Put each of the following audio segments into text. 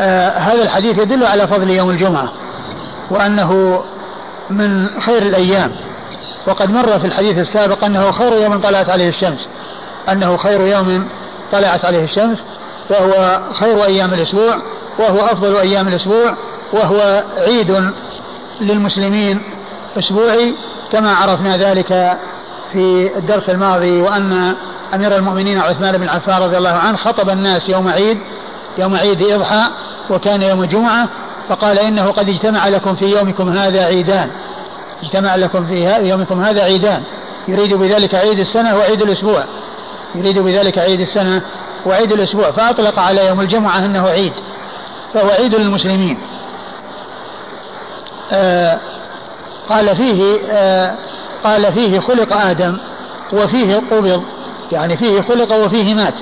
آه هذا الحديث يدل على فضل يوم الجمعة وأنه من خير الأيام. وقد مر في الحديث السابق أنه خير يوم طلعت عليه الشمس أنه خير يوم طلعت عليه الشمس وهو خير أيام الأسبوع وهو أفضل أيام الأسبوع وهو عيد للمسلمين أسبوعي كما عرفنا ذلك في الدرس الماضي. وأن أمير المؤمنين عثمان بن عفان رضي الله عنه خطب الناس يوم عيد يوم عيد إضحى وكان يوم جمعة فقال إنه قد اجتمع لكم في يومكم هذا عيدان. اجتمع لكم في يومكم هذا عيدان. يريد بذلك عيد السنة وعيد الأسبوع. يريد بذلك عيد السنة وعيد الأسبوع. فأطلق على يوم الجمعة أنه عيد فهو عيد للمسلمين. آه قال فيه آه قال فيه خلق آدم وفيه قبض. يعني فيه خلق وفيه مات.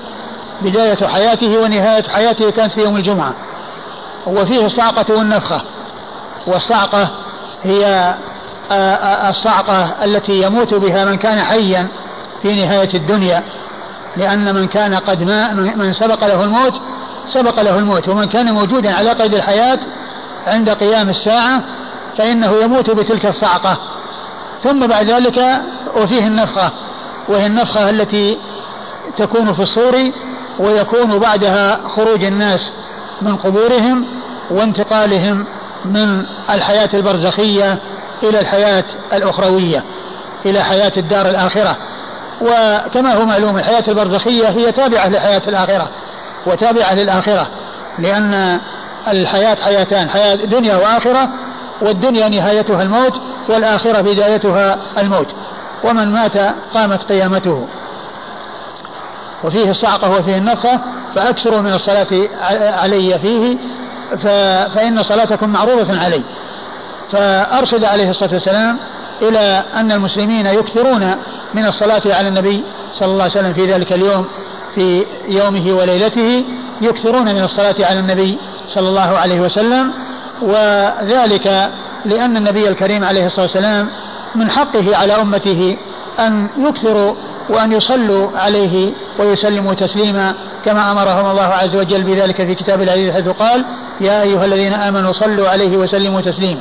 بداية حياته ونهاية حياته كانت في يوم الجمعة. وفيه الصعقة والنفخة. والصعقة هي الصعقة التي يموت بها من كان حيا في نهاية الدنيا. لأن من كان قد ما من سبق له الموت سبق له الموت. ومن كان موجودا على قيد الحياة عند قيام الساعة فإنه يموت بتلك الصعقة ثم بعد ذلك وفيه النفخة. وهي النفخة التي تكون في الصور ويكون بعدها خروج الناس من قبورهم وانتقالهم من الحياة البرزخية إلى الحياة الأخروية إلى حياة الدار الآخرة. وكما هو معلوم الحياة البرزخية هي تابعة لحياة الآخرة وتابعة للآخرة لأن الحياة حياتان حياة دنيا وآخرة والدنيا نهايتها الموت والآخرة بدايتها الموت. ومن مات قامت قيامته. وفيه الصعقة وفيه النفخة فأكثروا من الصلاة علي فيه فإن صلاتكم معروضة علي. فأرشد عليه الصلاة والسلام إلى أن المسلمين يكثرون من الصلاة على النبي صلى الله عليه وسلم في ذلك اليوم في يومه وليلته يكثرون من الصلاة على النبي صلى الله عليه وسلم. وذلك لأن النبي الكريم عليه الصلاة والسلام من حقه على أمته أن يكثروا وأن يصلوا عليه ويسلموا تسليما كما أمرهم الله عز وجل بذلك في كتاب العزيز حيث قال يا أيها الذين آمنوا صلوا عليه وسلموا تسليما.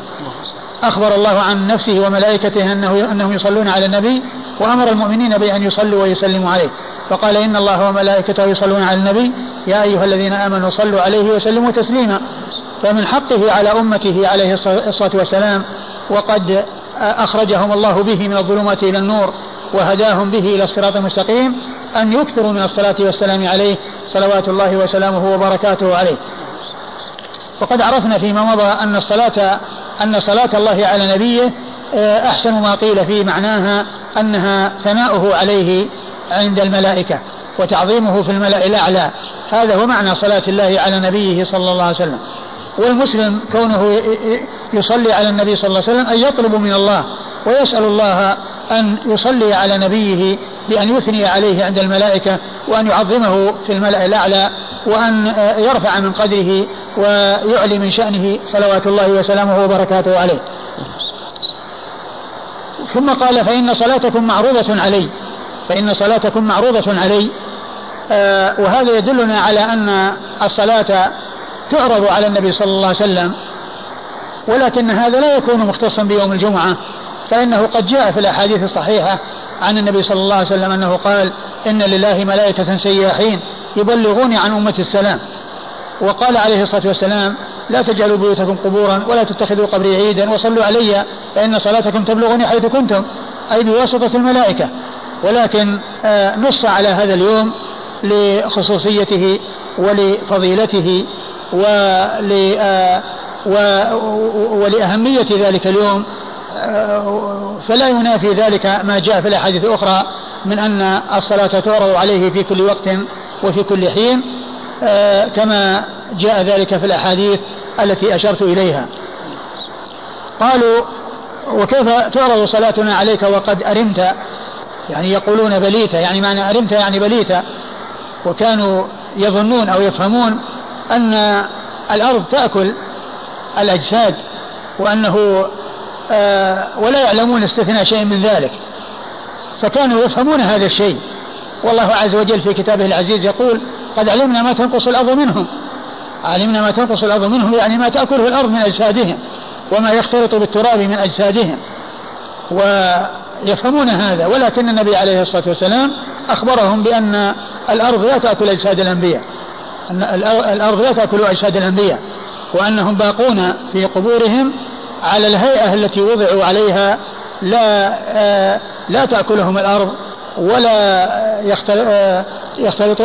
أخبر الله عن نفسه وملائكته أنه أنهم يصلون على النبي وأمر المؤمنين بأن يصلوا ويسلموا عليه. فقال إن الله وملائكته يصلون على النبي يا أيها الذين آمنوا صلوا عليه وسلموا تسليما. فمن حقه على أمته عليه الصلاة والسلام وقد أخرجهم الله به من الظلمات إلى النور. وهداهم به إلى الصراط المستقيم أن يكثروا من الصلاة والسلام عليه صلوات الله وسلامه وبركاته عليه. وقد عرفنا فيما مضى أن الصلاة أن صلاة الله على نبيه آه، أحسن ما قيل في معناها أنها ثناؤه عليه عند الملائكة وتعظيمه في الملأ الأعلى. هذا هو معنى صلاة الله على نبيه صلى الله عليه وسلم. والمسلم كونه يصلي على النبي صلى الله عليه وسلم أن يطلب من الله ويسأل الله أن يصلي على نبيه بأن يثني عليه عند الملائكة وأن يعظمه في الملأ الأعلى وأن يرفع من قدره ويعلي من شأنه صلوات الله وسلامه وبركاته عليه. ثم قال فإن صلاتكم معروضة علي. فإن صلاتكم معروضة علي. آه وهذا يدلنا على أن الصلاة تعرض على النبي صلى الله عليه وسلم ولكن هذا لا يكون مختصا بيوم الجمعة. فإنه قد جاء في الأحاديث الصحيحة عن النبي صلى الله عليه وسلم أنه قال إن لله ملائكة سياحين يبلغوني عن أمة السلام. وقال عليه الصلاة والسلام لا تجعلوا بيوتكم قبورا ولا تتخذوا قبري عيدا وصلوا علي فإن صلاتكم تبلغني حيث كنتم أي بواسطة الملائكة. ولكن آه، نص على هذا اليوم لخصوصيته ولفضيلته ول آه، ولأهمية ذلك اليوم فلا ينافي ذلك ما جاء في الأحاديث الأخرى من أن الصلاة تعرض عليه في كل وقت وفي كل حين آه، كما جاء ذلك في الأحاديث التي أشرت إليها. قالوا وكيف تعرض صلاتنا عليك وقد أرمت؟ يعني يقولون بليت. يعني معنى أرمت يعني بليت. وكانوا يظنون أو يفهمون أن الأرض تأكل الأجساد وأنه آه ولا يعلمون استثناء شيء من ذلك. فكانوا يفهمون هذا الشيء. والله عز وجل في كتابه العزيز يقول قد علمنا ما تنقص الأرض منهم. علمنا ما تنقص الأرض منهم يعني ما تأكله الأرض من أجسادهم وما يختلط بالتراب من أجسادهم. ويفهمون هذا. ولكن النبي عليه الصلاة والسلام أخبرهم بأن الأرض لا تأكل أجساد الأنبياء. أن الأرض لا تأكل أجساد الأنبياء. وأنهم باقون في قبورهم على الهيئة التي وضعوا عليها لا آه، لا تأكلهم الأرض ولا آه، يختلط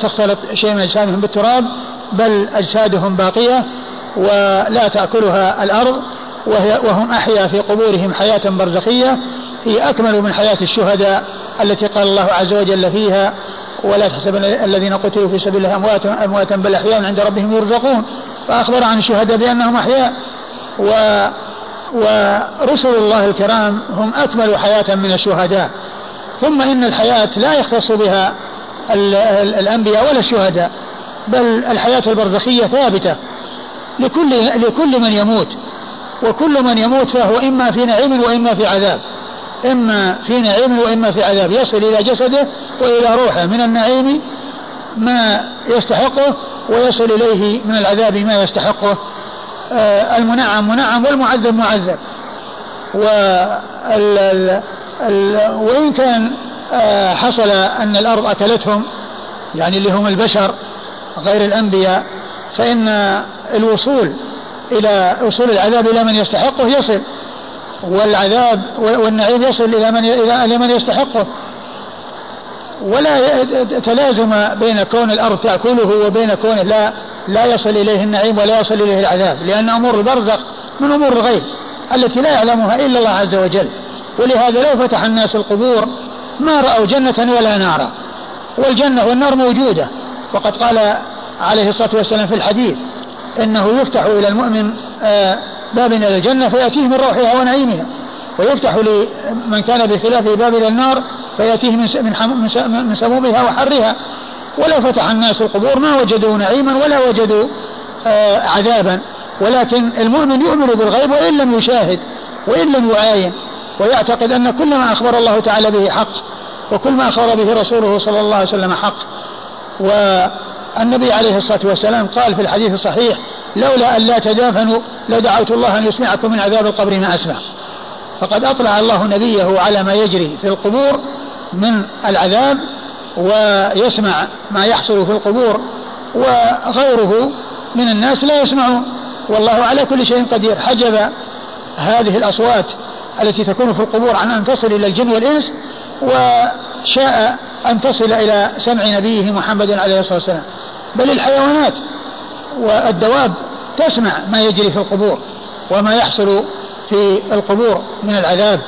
تختلط شيء من أجسادهم بالتراب بل أجسادهم باقية ولا تأكلها الأرض وهي وهم أحيا في قبورهم حياة برزخية هي أكمل من حياة الشهداء التي قال الله عز وجل فيها ولا تحسبن الذين قتلوا في سبيل الله أمواتا أمواتا بل أحياء عند ربهم يرزقون. فأخبر عن الشهداء بأنهم أحياء. و ورسل الله الكرام هم أكمل حياة من الشهداء. ثم إن الحياة لا يختص بها الأنبياء ولا الشهداء بل الحياة البرزخية ثابتة لكل لكل من يموت. وكل من يموت فهو إما في نعيم وإما في عذاب. إما في نعيم وإما في عذاب. يصل إلى جسده وإلى روحه. من النعيم ما يستحقه ويصل إليه من العذاب ما يستحقه. المنعم منعم والمعذب معذب. وإن كان آه، حصل أن الأرض أكلتهم يعني اللي هم البشر غير الأنبياء فإن الوصول إلى وصول العذاب إلى من يستحقه يصل والعذاب والنعيم يصل إلى من إلى من يستحقه. ولا تلازم بين كون الأرض تأكله وبين كونه لا لا يصل إليه النعيم ولا يصل إليه العذاب لأن أمور البرزخ من أمور الغيب التي لا يعلمها إلا الله عز وجل. ولهذا لو فتح الناس القبور ما رأوا جنة ولا نارا. والجنة والنار موجودة. وقد قال عليه الصلاة والسلام في الحديث إنه يفتح إلى المؤمن آه، باب إلى الجنة فيأتيه من روحها ونعيمها. ويفتح لمن كان بخلافه باب إلى النار فيأتيه من من سمومها وحرها. ولو فتح الناس القبور ما وجدوا نعيما ولا وجدوا آه، عذابا. ولكن المؤمن يؤمن بالغيب وإن لم يشاهد وإن لم يعاين. ويعتقد أن كل ما أخبر الله تعالى به حق وكل ما أخبر به رسوله صلى الله عليه وسلم حق. والنبي عليه الصلاة والسلام قال في الحديث الصحيح لولا أن لا تدافنوا لدعوت الله أن يسمعكم من عذاب القبر ما أسمع. فقد أطلع الله نبيه على ما يجري في القبور من العذاب ويسمع ما يحصل في القبور وغيره من الناس لا يسمعون. والله على كل شيء قدير. حجب هذه الأصوات التي تكون في القبور عن أن تصل إلى الجن والإنس وشاء أن تصل إلى سمع نبيه محمد عليه الصلاة والسلام. بل الحيوانات والدواب تسمع ما يجري في القبور وما يحصل في القبور من العذاب.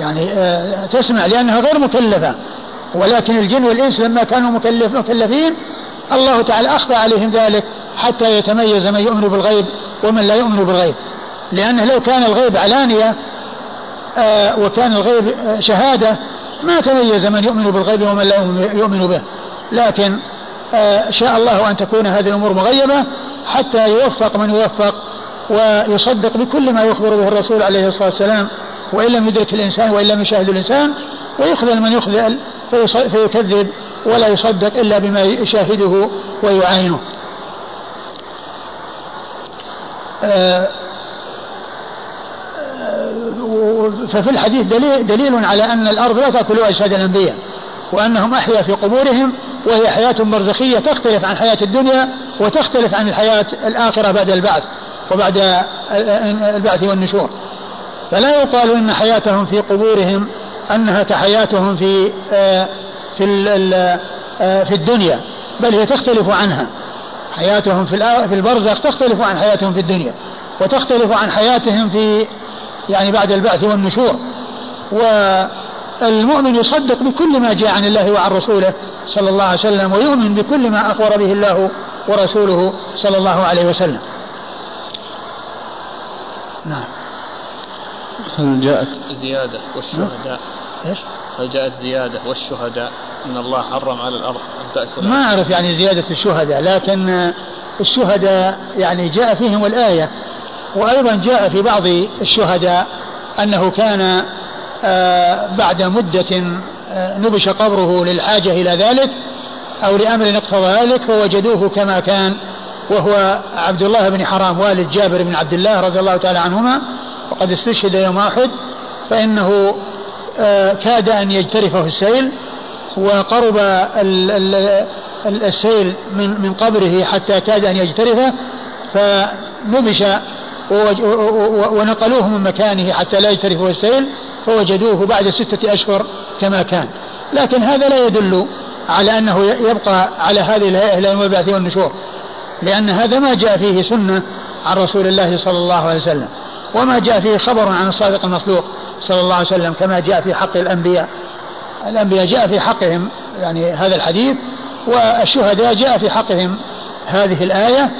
يعني آه، تسمع لأنها غير مكلفة. ولكن الجن والإنس لما كانوا مكلف مكلفين الله تعالى أخفى عليهم ذلك حتى يتميز من يؤمن بالغيب ومن لا يؤمن بالغيب. لأنه لو كان الغيب علانية آه، وكان الغيب آه، شهادة ما تميز من يؤمن بالغيب ومن لا يؤمن به. لكن شاء الله أن تكون هذه الأمور مغيبة حتى يوفق من يوفق ويصدق بكل ما يخبر به الرسول عليه الصلاة والسلام وإن لم يدرك الإنسان وإن لم يشاهد الإنسان ويخذل من يخذل فيكذب ولا يصدق إلا بما يشاهده ويعاينه آه، ففي الحديث دليل, دليل على أن الأرض لا تأكل أجساد الأنبياء وأنهم أحيا في قبورهم وهي حياة برزخية تختلف عن حياة الدنيا وتختلف عن الحياة الآخرة بعد البعث. وبعد البعث والنشور. فلا يقال إن حياتهم في قبورهم أنها كحياتهم في آه، في آه، في الدنيا بل هي تختلف عنها. حياتهم في في البرزخ تختلف عن حياتهم في الدنيا وتختلف عن حياتهم في يعني بعد البعث والنشور. والمؤمن يصدق بكل ما جاء عن الله وعن رسوله صلى الله عليه وسلم ويؤمن بكل ما أخبر به الله ورسوله صلى الله عليه وسلم. نعم. هل جاءت زيادة والشهداء. إيش؟ هل جاءت زيادة والشهداء؟ إن الله حرم على الأرض أن تأكل. ما أعرف يعني زيادة الشهداء لكن الشهداء يعني جاء فيهم الآية. وأيضا جاء في بعض الشهداء أنه كان آه، بعد مدة آه، نبش قبره للحاجة إلى ذلك أو لأمر اقتضى ذلك فوجدوه كما كان. وهو عبد الله بن حرام والد جابر بن عبد الله رضي الله تعالى عنهما وقد استشهد يوم أحد فإنه آه، كاد أن يجترفه السيل وقرب السيل من من قبره حتى كاد أن يجترفه فنبش ونقلوه من مكانه حتى لا يجترفه السيل فوجدوه بعد ستة أشهر كما كان. لكن هذا لا يدل على أنه يبقى على هذه الهيئة إلى يوم البعث والنشور. لأن هذا ما جاء فيه سنة عن رسول الله صلى الله عليه وسلم وما جاء فيه خبر عن الصادق المصدوق صلى الله عليه وسلم كما جاء في حق الأنبياء. الأنبياء جاء في حقهم يعني هذا الحديث والشهداء جاء في حقهم هذه الآية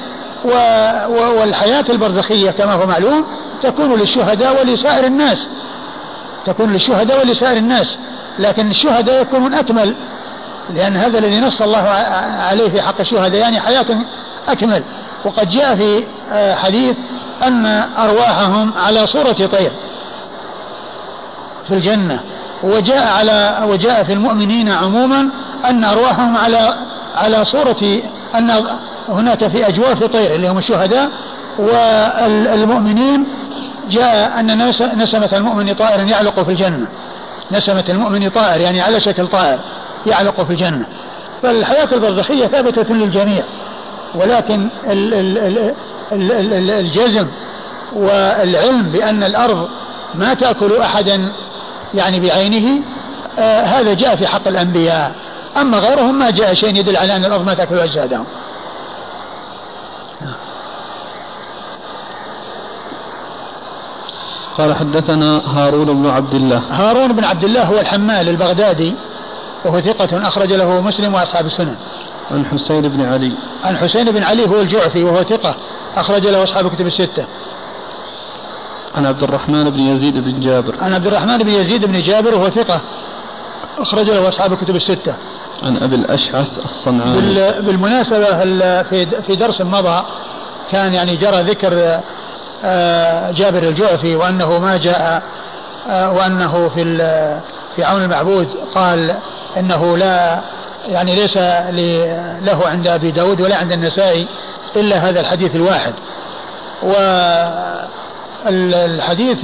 والحياة البرزخية كما هو معلوم تكون للشهداء ولسائر الناس تكون للشهداء ولسائر الناس لكن الشهداء يكونون أكمل لأن هذا الذي نص الله عليه في حق الشهداء يعني حياة أكمل. وقد جاء في آه، حديث أن أرواحهم على صورة طير في الجنة وجاء على وجاء في المؤمنين عموما أن أرواحهم على على صورة أن هناك في أجواف طير اللي هم الشهداء والمؤمنين جاء أن نسمة المؤمن طائر يعلق في الجنة. نسمة المؤمن طائر يعني على شكل طائر يعلق في الجنة. فالحياة البرزخية ثابتة للجميع. ولكن الجزم والعلم بأن الأرض ما تأكل أحدا يعني بعينه آه هذا جاء في حق الأنبياء. أما غيرهم ما جاء شيء يدل على أن الأرض ما تأكل أجسادهم. قال حدثنا هارون بن عبد الله. هارون بن عبد الله هو الحمال البغدادي وهو ثقة أخرج له مسلم وأصحاب السنن. عن حسين بن علي. عن حسين بن علي هو الجعفي وهو ثقة. أخرج له أصحاب الكتب الستة. عن عبد الرحمن بن يزيد بن جابر. عن عبد الرحمن بن يزيد بن جابر وهو ثقة. أخرج له أصحاب الكتب الستة. عن أبي الأشعث الصنعاني. بالمناسبة في درس مضى كان يعني جرى ذكر آه، جابر الجعفي وأنه ما جاء آه، وأنه في في عون المعبود قال إنه لا يعني ليس له عند أبي داود ولا عند النسائي إلا هذا الحديث الواحد. والحديث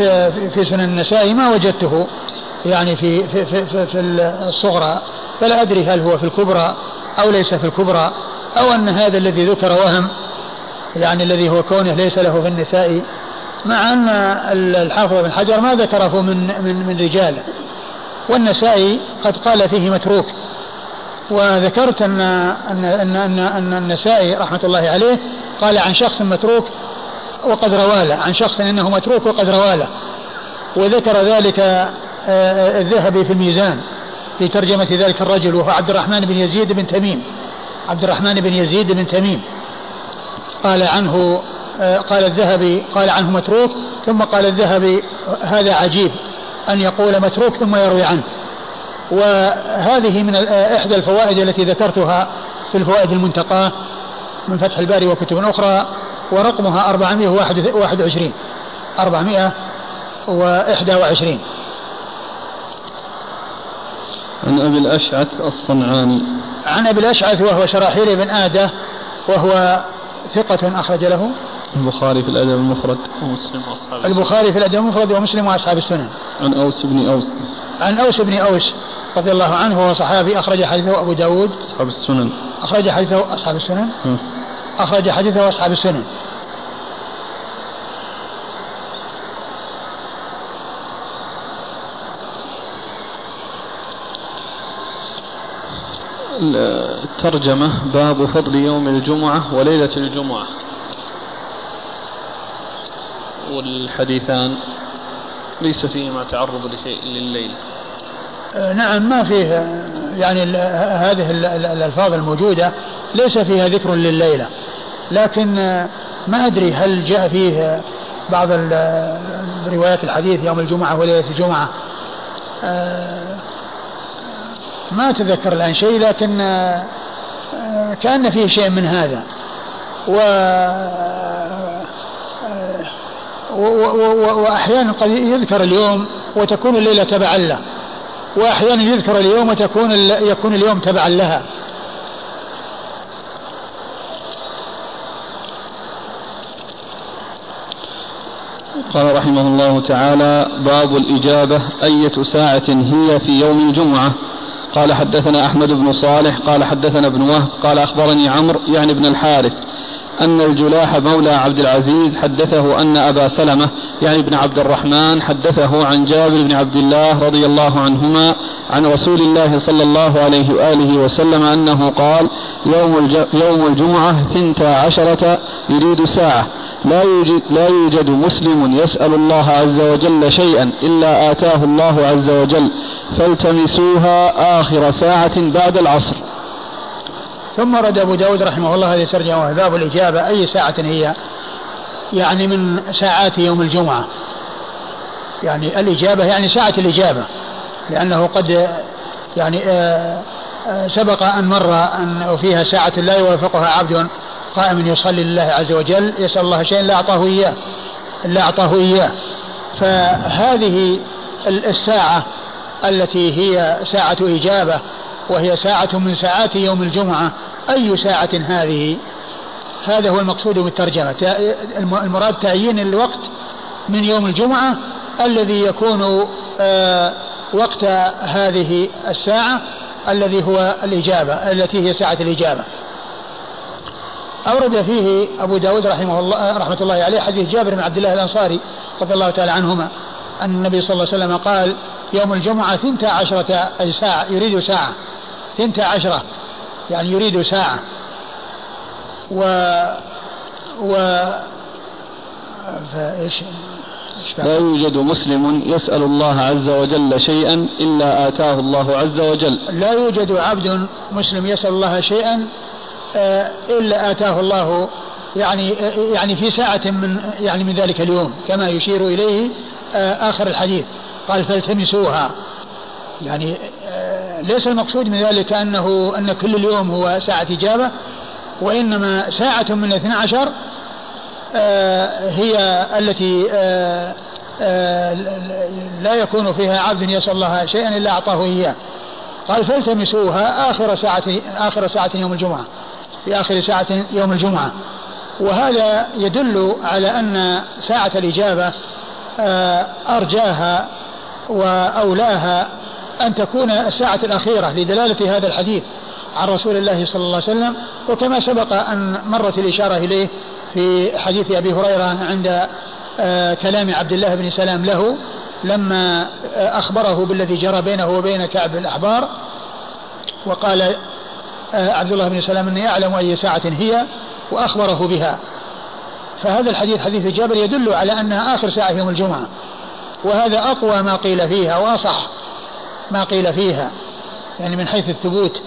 في سنن النسائي ما وجدته يعني في في في, في, الصغرى. فلا أدري هل هو في الكبرى أو ليس في الكبرى أو أن هذا الذي ذكر وهم يعني الذي هو كونه ليس له في النساء مع أن الحافظ بن حجر ما ذكره من من من رجاله. والنسائي قد قال فيه متروك. وذكرت أن أن أن أن, أن النسائي رحمة الله عليه قال عن شخص متروك وقد رواله عن شخص إنه متروك وقد رواله وذكر ذلك آه، الذهبي في الميزان في ترجمة ذلك الرجل وهو عبد الرحمن بن يزيد بن تميم. عبد الرحمن بن يزيد بن تميم. قال عنه آه، قال الذهبي قال عنه متروك ثم قال الذهبي هذا عجيب أن يقول متروك ثم يروي عنه. وهذه من إحدى الفوائد التي ذكرتها في الفوائد المنتقاة من فتح الباري وكتب أخرى ورقمها 421 421 عن أبي الأشعث الصنعاني. عن أبي الأشعث وهو شراحيل بن آدة وهو ثقة أخرج له. البخاري في الأدب المفرد. ومسلم وأصحاب البخاري في الأدب المفرد ومسلم وأصحاب السنن. عن أوس بن أوس. عن أوس بن أوس. رضي الله عنه وهو صحابي أخرج حديثه أبو داود. أصحاب السنن. أخرج حديثه أصحاب السنن. أخرج حديثه أصحاب السنن. الترجمة باب فضل يوم الجمعة وليلة الجمعة. والحديثان ليس فيهما تعرض لشيء لليلة. نعم ما فيه يعني هذه الألفاظ الموجودة ليس فيها ذكر لليلة. لكن آه، ما أدري هل جاء فيه بعض روايات الحديث يوم الجمعة وليلة الجمعة. آه، ما أتذكر الآن شيء لكن كأن فيه شيء من هذا. و وأحيانا قد يذكر اليوم وتكون الليلة تبعا له. وأحيانا يذكر اليوم وتكون يكون اليوم تبعا لها. قال رحمه الله تعالى باب الإجابة أية ساعة هي في يوم الجمعة. قال حدثنا أحمد بن صالح قال حدثنا ابن وهب قال أخبرني عمرو يعني ابن الحارث أن الجلاح مولى عبد العزيز حدثه أن أبا سلمة يعني ابن عبد الرحمن حدثه عن جابر بن عبد الله رضي الله عنهما عن رسول الله صلى الله عليه وآله وسلم أنه قال يوم, يوم الجمعة ثنتا عشرة يريد ساعة. لا يوجد, لا يوجد مسلم يسأل الله عز وجل شيئا إلا آتاه الله عز وجل فالتمسوها آخر ساعة بعد العصر. ثم رد أبو داود رحمه الله هذه الترجمة باب الإجابة. أي ساعة هي؟ يعني من ساعات يوم الجمعة. يعني الإجابة يعني ساعة الإجابة. لأنه قد يعني آه، آه، سبق أن مر أن فيها ساعة لا يوافقها عبد قائم يصلي لله عز وجل يسأل الله شيئا لا أعطاه إياه لا أعطاه إياه. فهذه الساعة التي هي ساعة إجابة وهي ساعة من ساعات يوم الجمعة. أي ساعة هذه؟ هذا هو المقصود بالترجمة. المراد تعيين الوقت من يوم الجمعة الذي يكون آه، وقت هذه الساعة الذي هو الإجابة التي هي ساعة الإجابة. أورد فيه أبو داود رحمه الله رحمة الله عليه حديث جابر بن عبد الله الأنصاري رضي الله تعالى عنهما أن النبي صلى الله عليه وسلم قال يوم الجمعة ثنتا عشرة أي ساعة يريد ساعة. ثنتا عشرة يعني يريد ساعة. و و فإيش؟ لا يوجد مسلم يسأل الله عز وجل شيئا إلا آتاه الله عز وجل. لا يوجد عبد مسلم يسأل الله شيئا آه، إلا آتاه الله يعني يعني في ساعة من يعني من ذلك اليوم كما يشير إليه آه، آخر الحديث. قال فالتمسوها. يعني آه، ليس المقصود من ذلك أنه أن كل اليوم هو ساعة إجابة وإنما ساعة من الاثنى عشر هي التي لا يكون فيها عبد يسأل الله شيئا إلا أعطاه إياه. قال فالتمسوها آخر ساعة آخر ساعة يوم الجمعة في آخر ساعة يوم الجمعة. وهذا يدل على أن ساعة الإجابة آه، أرجاها وأولاها أن تكون الساعة الأخيرة لدلالة هذا الحديث عن رسول الله صلى الله عليه وسلم وكما سبق أن مرت الإشارة إليه في حديث أبي هريرة عند آه، كلام عبد الله بن سلام له لما آه، أخبره بالذي جرى بينه وبين كعب الأحبار وقال آه، عبد الله بن سلام إني أعلم أي ساعة هي وأخبره بها. فهذا الحديث حديث جابر يدل على أنها آخر ساعة يوم الجمعة وهذا أقوى ما قيل فيها وأصح. ما قيل فيها يعني من حيث الثبوت.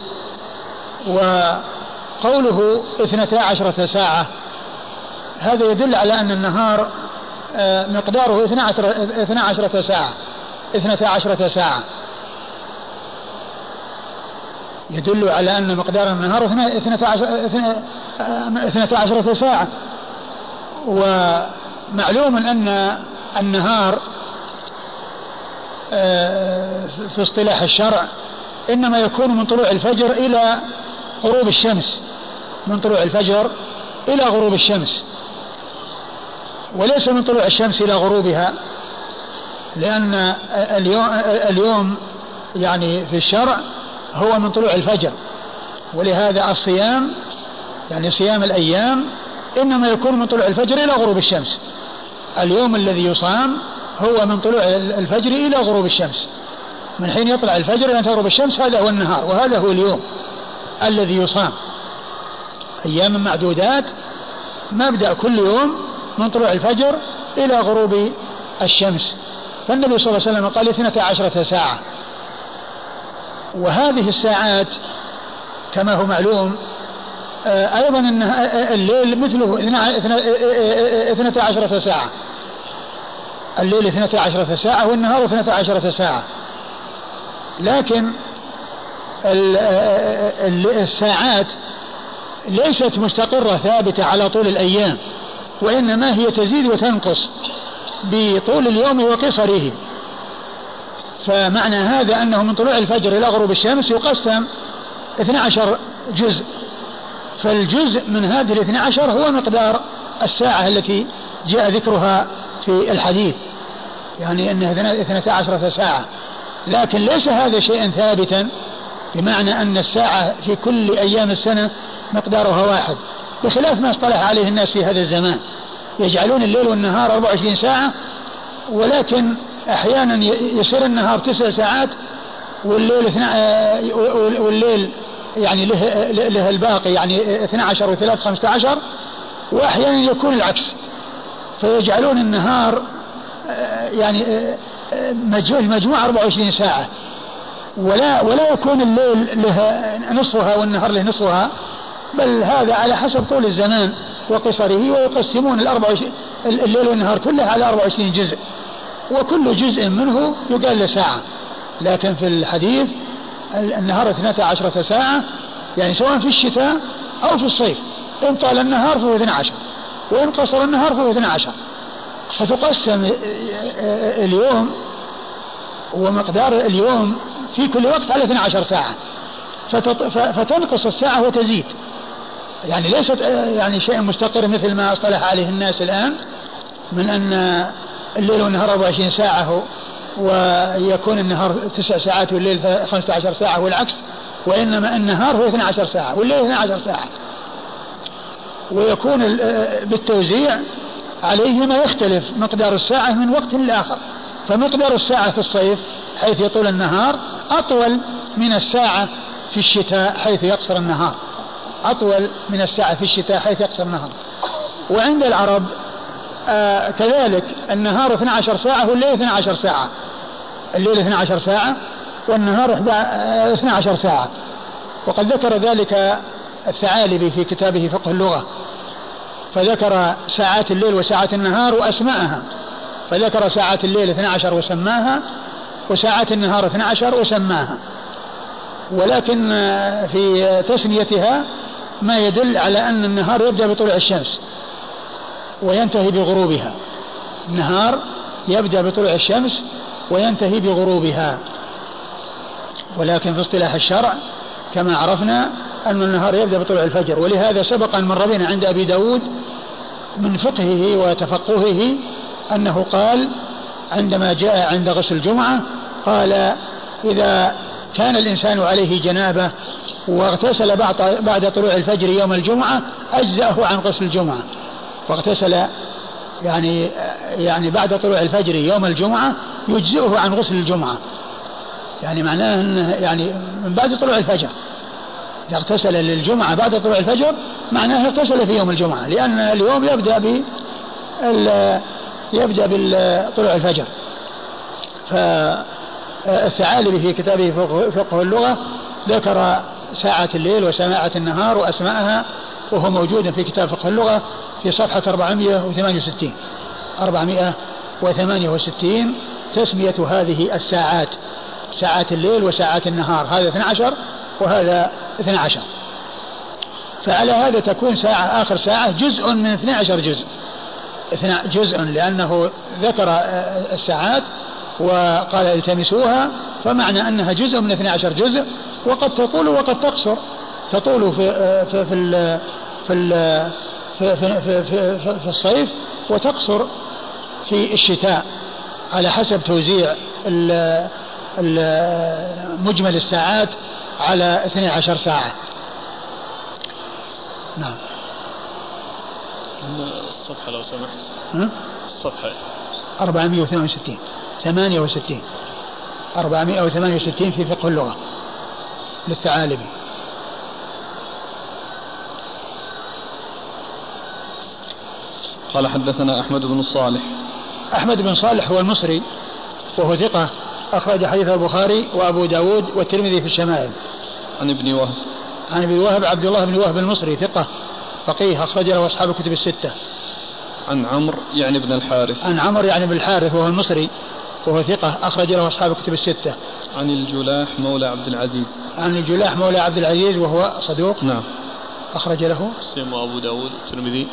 وقوله اثنتا عشرة ساعة هذا يدل على أن النهار آه، مقداره اثنا عشرة ساعة اثنتا عشرة ساعة. يدل على أن مقدار النهار اثنتا عشرة ساعة. ومعلوم أن النهار آه، في اصطلاح الشرع إنما يكون من طلوع الفجر إلى غروب الشمس. من طلوع الفجر إلى غروب الشمس. وليس من طلوع الشمس إلى غروبها لأن اليوم, اليوم يعني في الشرع هو من طلوع الفجر. ولهذا الصيام يعني صيام الأيام إنما يكون من طلوع الفجر إلى غروب الشمس. اليوم الذي يصام هو من طلوع الفجر إلى غروب الشمس. من حين يطلع الفجر إلى تغرب الشمس هذا هو النهار وهذا هو اليوم الذي يصام. أيام معدودات مبدأ كل يوم من طلوع الفجر إلى غروب الشمس. فالنبي صلى الله عليه وسلم قال اثنتا عشرة ساعة. وهذه الساعات كما هو معلوم آه، أيضا أن الليل مثله اثنتا عشرة ساعة. الليل اثنتا عشرة ساعة والنهار اثنتا عشرة ساعة. لكن الساعات ليست مستقرة ثابتة على طول الأيام وإنما هي تزيد وتنقص بطول اليوم وقصره. فمعنى هذا أنه من طلوع الفجر إلى غروب الشمس يقسم 12 جزء. فالجزء من هذه الاثنى عشر هو مقدار الساعة التي جاء ذكرها في الحديث يعني أنها اثنتا عشرة ساعة. لكن ليس هذا شيئا ثابتا بمعنى أن الساعة في كل أيام السنة مقدارها واحد. بخلاف ما اصطلح عليه الناس في هذا الزمان. يجعلون الليل والنهار 24 ساعة ولكن أحيانا يصير النهار تسع ساعات والليل والليل يعني له, له الباقي يعني 12 و3 15 وأحيانا يكون العكس. فيجعلون النهار يعني المجموعة 24 ساعة. ولا ولا يكون الليل له نصفها والنهار له نصفها بل هذا على حسب طول الزمان وقصره ويقسمون الأربع الليل والنهار كله على 24 جزء. وكل جزء منه يقال له ساعة. لكن في الحديث النهار 12 ساعة يعني سواء في الشتاء أو في الصيف إن طال النهار فهو 12 وإن قصر النهار فهو 12 فتقسم اليوم ومقدار اليوم في كل وقت على 12 ساعة. فتنقص الساعة وتزيد. يعني ليست يعني شيء مستقر مثل ما اصطلح عليه الناس الآن من أن الليل والنهار 24 ساعة ويكون النهار تسع ساعات والليل 15 ساعة والعكس وإنما النهار هو 12 ساعة والليل 12 ساعة. ويكون بالتوزيع عليه ما يختلف مقدار الساعة من وقت لآخر فمقدار الساعة في الصيف حيث يطول النهار أطول من الساعة في الشتاء حيث يقصر النهار. أطول من الساعة في الشتاء حيث يقصر النهار. وعند العرب آه كذلك النهار 12 ساعة والليل 12 ساعة. الليل 12 ساعة والنهار 12 آه، ساعة. وقد ذكر ذلك الثعالبي في كتابه فقه اللغة. فذكر ساعات الليل وساعات النهار وأسماءها. فذكر ساعات الليل 12 وسماها وساعات النهار 12 وسماها. ولكن في تسميتها ما يدل على أن النهار يبدأ بطلوع الشمس وينتهي بغروبها. النهار يبدأ بطلوع الشمس وينتهي بغروبها. ولكن في اصطلاح الشرع كما عرفنا أن النهار يبدأ بطلوع الفجر ولهذا سبق أن مر بنا عند أبي داود من فقهه وتفقهه أنه قال عندما جاء عند غسل الجمعة قال إذا كان الإنسان عليه جنابة واغتسل بعد طلوع الفجر يوم الجمعة أجزأه عن غسل الجمعة. واغتسل يعني يعني بعد طلوع الفجر يوم الجمعة يجزئه عن غسل الجمعة. يعني معناه أنه يعني من بعد طلوع الفجر. إذا اغتسل للجمعة بعد طلوع الفجر معناه اغتسل في يوم الجمعة لأن اليوم يبدأ ب يبدأ بطلوع الفجر. فالثعالبي في كتابه فقه اللغة ذكر ساعة الليل وسماعة النهار وأسماءها وهو موجود في كتاب فقه اللغة في صفحة 468 468 تسمية هذه الساعات. ساعات الليل وساعات النهار هذا 12 وهذا 12 فعلى هذا تكون ساعة آخر ساعة جزء من 12 جزء. جزء لأنه ذكر الساعات وقال التمسوها فمعنى أنها جزء من 12 جزء وقد تطول وقد تقصر. تطول في في في في في, في, في, في, في, الصيف وتقصر في الشتاء. على حسب توزيع مجمل الساعات على 12 ساعة. نعم. الصفحة لو سمحت. الصفحة. 468 68 468 في فقه اللغة. للثعالبي. قال حدثنا أحمد بن صالح. أحمد بن صالح هو المصري وهو ثقة. أخرج حديث البخاري وأبو داود والترمذي في الشمائل. عن ابن وهب. عن ابن وهب عبد الله بن وهب المصري ثقة فقيه أخرج له أصحاب الكتب الستة. عن عمرو يعني بن الحارث. عن عمرو يعني بن الحارث وهو المصري وهو ثقة أخرج له أصحاب الكتب الستة. عن الجلاح مولى عبد العزيز. عن الجلاح مولى عبد العزيز وهو صدوق. نعم. أخرج له. مسلم وأبو داود والترمذي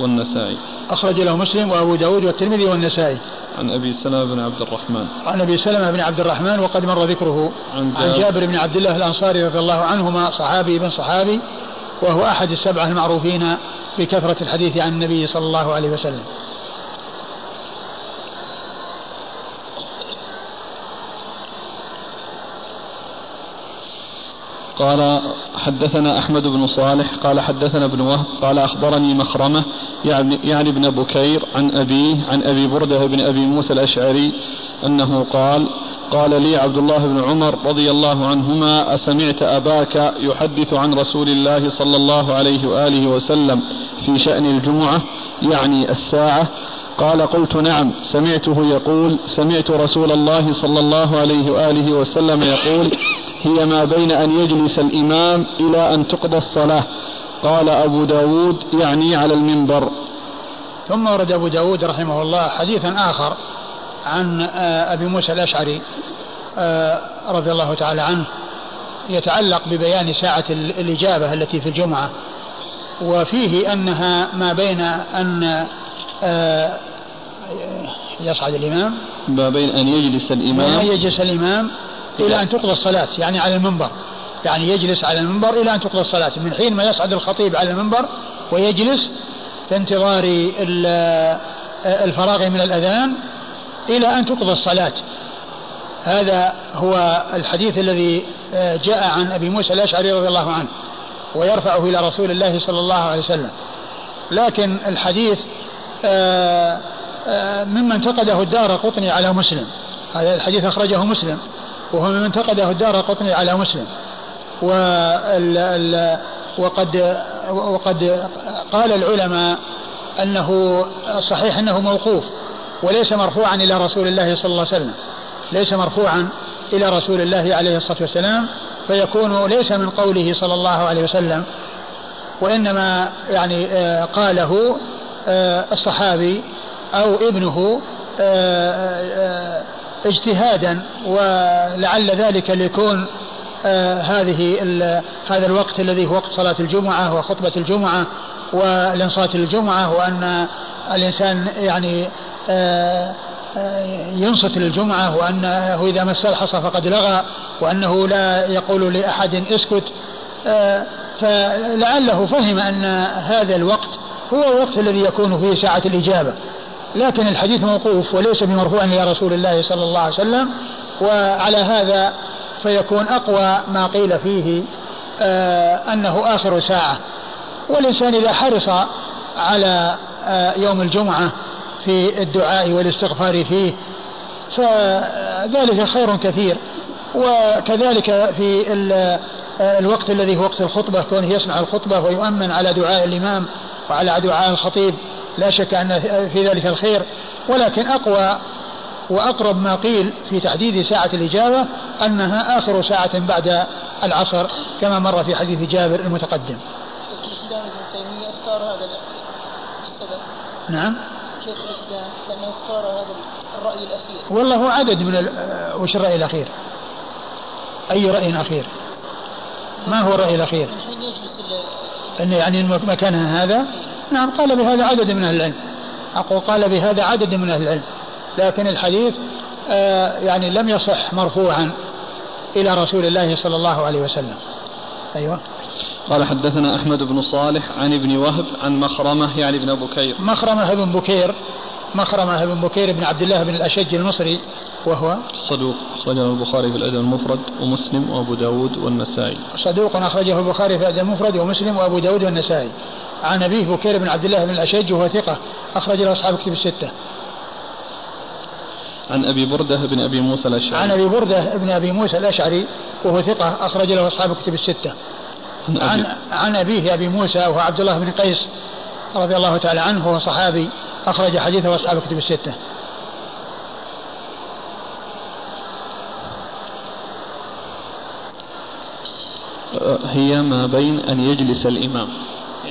والنسائي. أخرج له مسلم وأبو داود والترمذي والنسائي. عن أبي سلمة بن عبد الرحمن. عن أبي سلمة بن عبد الرحمن وقد مر ذكره. عن جابر, عن جابر بن عبد الله الأنصاري رضي الله عنهما صحابي بن صحابي وهو أحد السبعة المعروفين بكثرة الحديث عن النبي صلى الله عليه وسلم. قال حدثنا أحمد بن صالح قال حدثنا ابن وهب قال أخبرني مخرمة يعني, يعني ابن بكير عن أبيه عن أبي بردة بن أبي موسى الأشعري أنه قال قال لي عبد الله بن عمر رضي الله عنهما أسمعت أباك يحدث عن رسول الله صلى الله عليه وآله وسلم في شأن الجمعة يعني الساعة. قال قلت نعم. سمعته يقول سمعت رسول الله صلى الله عليه وآله وسلم يقول هي ما بين أن يجلس الإمام إلى أن تقضى الصلاة. قال أبو داود يعني على المنبر. ثم ورد أبو داود رحمه الله حديثا آخر عن آه، أبي موسى الأشعري آه، رضي الله تعالى عنه يتعلق ببيان ساعة الإجابة التي في الجمعة. وفيه أنها ما بين أن آه، يصعد الإمام. ما بين أن يجلس الإمام. أن يجلس الإمام. إلى أن تقضى الصلاة يعني على المنبر. يعني يجلس على المنبر إلى أن تقضى الصلاة. من حين ما يصعد الخطيب على المنبر ويجلس في انتظار الفراغ من الأذان إلى أن تقضى الصلاة. هذا هو الحديث الذي جاء عن أبي موسى الأشعري رضي الله عنه ويرفعه إلى رسول الله صلى الله عليه وسلم. لكن الحديث آه، آه، مما انتقده الدار قطني على مسلم. هذا الحديث أخرجه مسلم. وهو مما انتقده الدار قطني على مسلم. وقد وقد قال العلماء أنه صحيح أنه موقوف وليس مرفوعا إلى رسول الله صلى الله عليه وسلم. ليس مرفوعا إلى رسول الله عليه الصلاة والسلام فيكون ليس من قوله صلى الله عليه وسلم وإنما يعني آه، قاله آه، الصحابي أو ابنه آه، اجتهادا ولعل ذلك ليكون آه هذه هذا الوقت الذي هو وقت صلاة الجمعة وخطبة الجمعة والإنصات للجمعة وأن الإنسان يعني آه آه ينصت للجمعة وأنه إذا مس الحصى فقد لغى وأنه لا يقول لأحد اسكت. آه، فلعله فهم أن هذا الوقت هو الوقت الذي يكون فيه ساعة الإجابة. لكن الحديث موقوف وليس بمرفوع إلى رسول الله صلى الله عليه وسلم وعلى هذا فيكون أقوى ما قيل فيه آه أنه آخر ساعة. والإنسان إذا حرص على آه يوم الجمعة في الدعاء والاستغفار فيه فذلك خير كثير. وكذلك في آه، الوقت الذي هو وقت الخطبة كونه يسمع الخطبة ويؤمن على دعاء الإمام وعلى دعاء الخطيب لا شك أن في ذلك الخير ولكن أقوى وأقرب ما قيل في تحديد ساعة الإجابة أنها آخر ساعة بعد العصر كما مر في حديث جابر المتقدم. شيخ الإسلام ابن تيمية اختار هذا السبب. نعم. شيخ الإسلام لأنه اختار هذا الرأي الأخير. والله هو عدد من وش الرأي الأخير؟ أي رأي أخير؟ ما هو الرأي الأخير؟ أن يعني مكانها هذا؟ نعم قال بهذا عدد من أهل العلم. أقول قال بهذا عدد من أهل العلم. لكن الحديث آه يعني لم يصح مرفوعا إلى رسول الله صلى الله عليه وسلم. أيوة. قال حدثنا أحمد بن صالح عن ابن وهب عن مخرمة يعني ابن بكير. مخرمة بن بكير مخرمة بن بكير بن عبد الله بن الأشج المصري وهو صدوق أخرجه البخاري في الأدب المفرد ومسلم وأبو داود والنسائي. صدوق أخرجه البخاري في الأدب المفرد ومسلم وأبو داود والنسائي. عن أبيه بكير بن عبد الله بن الأشج وهو ثقة أخرج له أصحاب كتب الستة. عن أبي بردة بن أبي موسى الأشعري. عن أبي بردة بن أبي موسى الأشعري وهو ثقة أخرج له أصحاب كتب الستة. عن, عن, عن أبيه أبي موسى وهو عبد الله بن قيس رضي الله تعالى عنه وهو صحابي أخرج حديثه أصحاب كتب الستة. هي ما بين أن يجلس الإمام.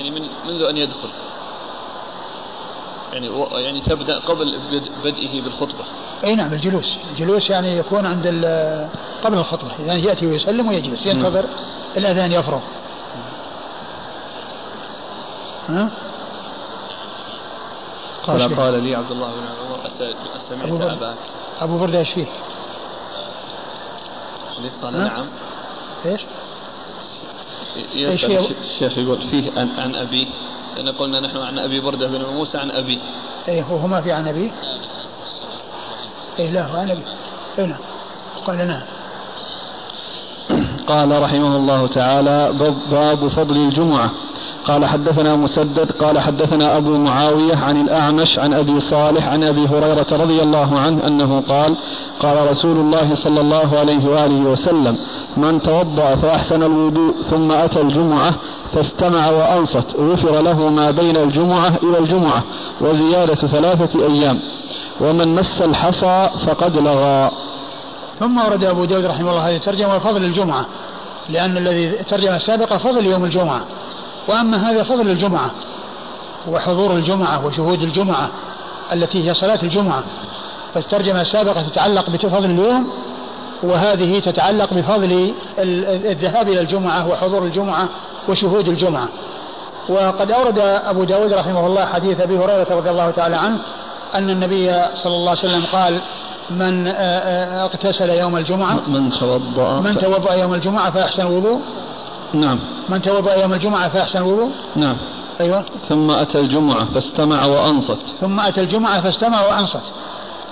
يعني من منذ أن يدخل. يعني يعني تبدأ قبل بدئه بالخطبة. أي نعم الجلوس. الجلوس يعني يكون عند قبل الخطبة. يعني يأتي ويسلم ويجلس ينتظر الأذان يفرغ. ها؟ قال قال لي عبد الله بن عمر أسمعت أباك. أبو بردة إيش فيه؟ قال نعم. إيش؟ الشيخ يقول فيه عن, عن أبيه لأن قلنا نحن عن أبي بردة بن موسى عن أبيه إيه هو ما في عن أبيه إيه لا هو عن أبيه إيه نعم. قال نعم. قال رحمه الله تعالى باب فضل الجمعة. قال حدثنا مسدد قال حدثنا أبو معاوية عن الأعمش عن أبي صالح عن أبي هريرة رضي الله عنه أنه قال قال رسول الله صلى الله عليه وآله وسلم من توضأ فأحسن الوضوء ثم أتى الجمعة فاستمع وأنصت غفر له ما بين الجمعة إلى الجمعة وزيادة ثلاثة أيام ومن مس الحصى فقد لغى. ثم ورد أبو داود رحمه الله هذه الترجمة فضل الجمعة لأن الذي الترجمة السابقة فضل يوم الجمعة. وأما هذا فضل الجمعة وحضور الجمعة وشهود الجمعة التي هي صلاة الجمعة فالترجمة السابقة تتعلق بفضل اليوم وهذه تتعلق بفضل الذهاب إلى الجمعة وحضور الجمعة وشهود الجمعة. وقد أورد أبو داود رحمه الله حديث أبي هريرة رضي الله تعالى عنه أن النبي صلى الله عليه وسلم قال من اغتسل يوم الجمعة من توضأ من توضأ يوم الجمعة فأحسن الوضوء. نعم. من توضأ يوم الجمعة فأحسن الوضوء؟ نعم. أيوة. ثم أتى الجمعة فاستمع وأنصت. ثم أتى الجمعة فاستمع وأنصت.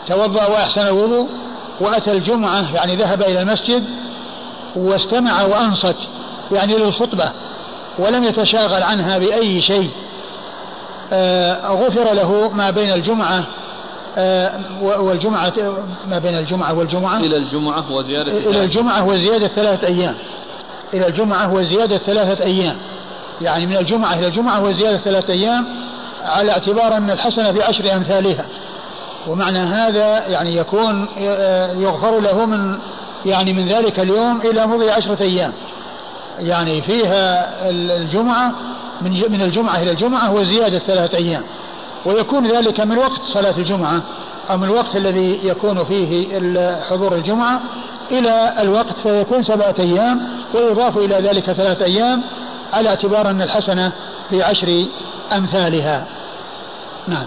توضأ وأحسن الوضوء وأتى الجمعة يعني ذهب إلى المسجد واستمع وأنصت يعني للخطبة ولم يتشاغل عنها بأي شيء. آه غفر له ما بين الجمعة آه والجمعة ما بين الجمعة والجمعة؟ إلى الجمعة وزيادة إلى الجمعة وزيادة ثلاثة أيام. إلى الجمعة وزيادة ثلاثة أيام. يعني من الجمعة إلى الجمعة وزيادة ثلاثة أيام على اعتبار أن الحسنة في عشر أمثالها. ومعنى هذا يعني يكون يغفر له من يعني من ذلك اليوم إلى مضي عشرة أيام. يعني فيها الجمعة من من الجمعة إلى الجمعة وزيادة ثلاثة أيام. ويكون ذلك من وقت صلاة الجمعة أو من الوقت الذي يكون فيه حضور الجمعة إلى الوقت فيكون سبعة أيام ويضاف إلى ذلك ثلاثة أيام على اعتبار أن الحسنة في عشر أمثالها. نعم.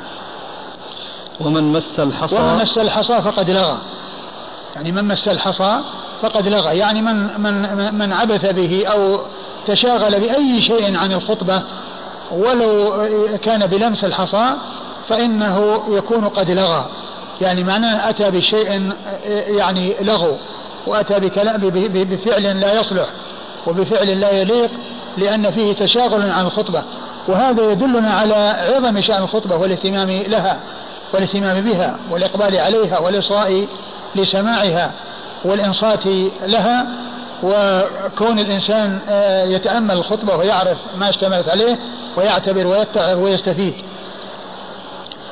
ومن مس الحصى ومن مس الحصى فقد لغى. يعني من مس الحصى فقد لغى. يعني من من من عبث به أو تشاغل بأي شيء عن الخطبة ولو كان بلمس الحصى فإنه يكون قد لغى. يعني معناه أتى بشيء يعني لغو. وأتى بكلام بفعل لا يصلح وبفعل لا يليق لأن فيه تشاغل عن الخطبة. وهذا يدلنا على عظم شأن الخطبة والاهتمام لها والاهتمام بها والإقبال عليها والإصغاء لسماعها والإنصات لها وكون الإنسان يتأمل الخطبة ويعرف ما اشتملت عليه ويعتبر ويتعظ ويستفيد.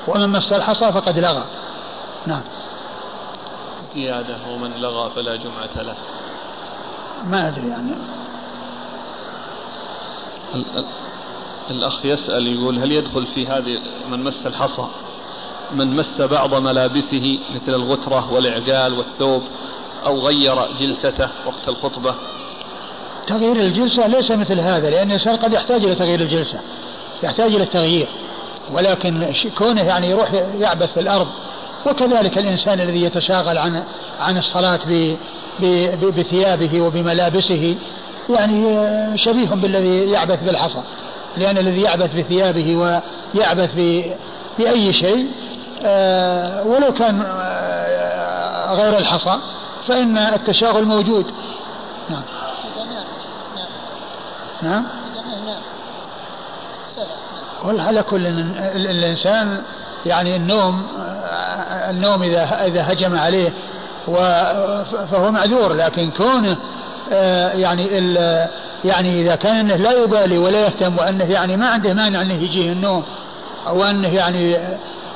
ومن مس الحصى فقد لغى. نعم. زيادة ومن لغى فلا جمعة له. ما أدري يعني. الأخ يسأل يقول هل يدخل في هذه من مس الحصى؟ من مس بعض ملابسه مثل الغترة والإعقال والثوب أو غير جلسته وقت الخطبة؟ تغيير الجلسة ليس مثل هذا لأن الإنسان قد يحتاج إلى تغيير الجلسة يحتاج إلى التغيير ولكن كونه يعني يروح يعبث في الأرض وكذلك الإنسان الذي يتشاغل عن عن الصلاة بثيابه وبملابسه يعني شبيه بالذي يعبث بالحصى لأن الذي يعبث بثيابه ويعبث بأي شيء آه، ولو كان آه، غير الحصى فإن التشاغل موجود. نعم. نعم. والله على كل الإنسان يعني النوم آه، النوم إذا إذا هجم عليه فهو معذور لكن كونه يعني يعني إذا كان أنه لا يبالي ولا يهتم وأنه يعني ما عنده مانع أنه يجيه النوم أو أنه يعني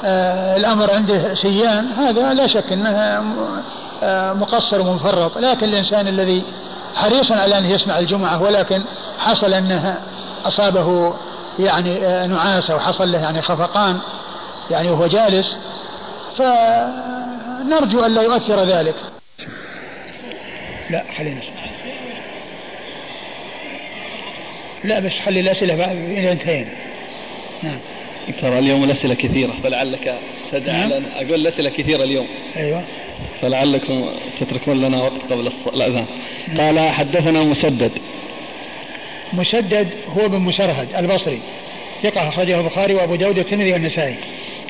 آه الأمر عنده سيان هذا لا شك أنه آه مقصر ومفرط. لكن الإنسان الذي حريص على أن يسمع الجمعة ولكن حصل أنه أصابه يعني آه نعاس أو حصل له يعني خفقان يعني وهو جالس فنرجو أن لا يؤثر ذلك. لا خلينا نسمع. لا بس خلي الأسئلة إذا انتهينا. نعم. ترى اليوم الأسئلة كثيرة فلعلك تدع نعم. لنا. أقول الأسئلة كثيرة اليوم. أيوة. فلعلكم تتركون لنا وقت قبل الأذان نعم. قال حدثنا مسدد. مسدد هو بن مسرهد البصري ثقة أخرجه البخاري وأبو داود والترمذي والنسائي.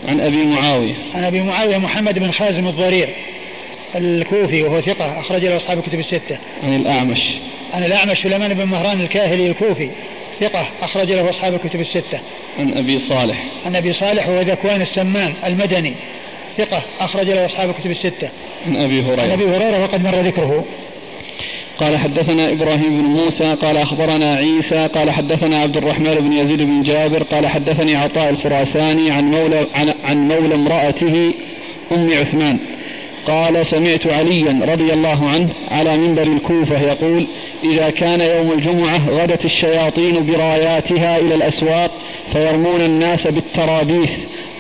عن أبي معاوية. عن أبي معاوية محمد بن خازم الضرير الكوفي وهو ثقة أخرج له أصحاب الكتب الستة. عن الأعمش. عن الأعمش سليمان بن مهران الكاهلي الكوفي ثقة أخرج له أصحاب الكتب الستة. عن أبي صالح. عن أبي صالح وهو ذكوان السمان المدني ثقة أخرج له أصحاب الكتب الستة. عن أبي هريرة. عن أبي هريرة وقد مر ذكره. قال حدثنا إبراهيم بن موسى قال أخبرنا عيسى قال حدثنا عبد الرحمن بن يزيد بن جابر قال حدثني عطاء الخراساني عن مولى عن, مولى امرأته أم عثمان. قال سمعت عليا رضي الله عنه على منبر الكوفة يقول إذا كان يوم الجمعة غدت الشياطين براياتها إلى الأسواق فيرمون الناس بالترابيث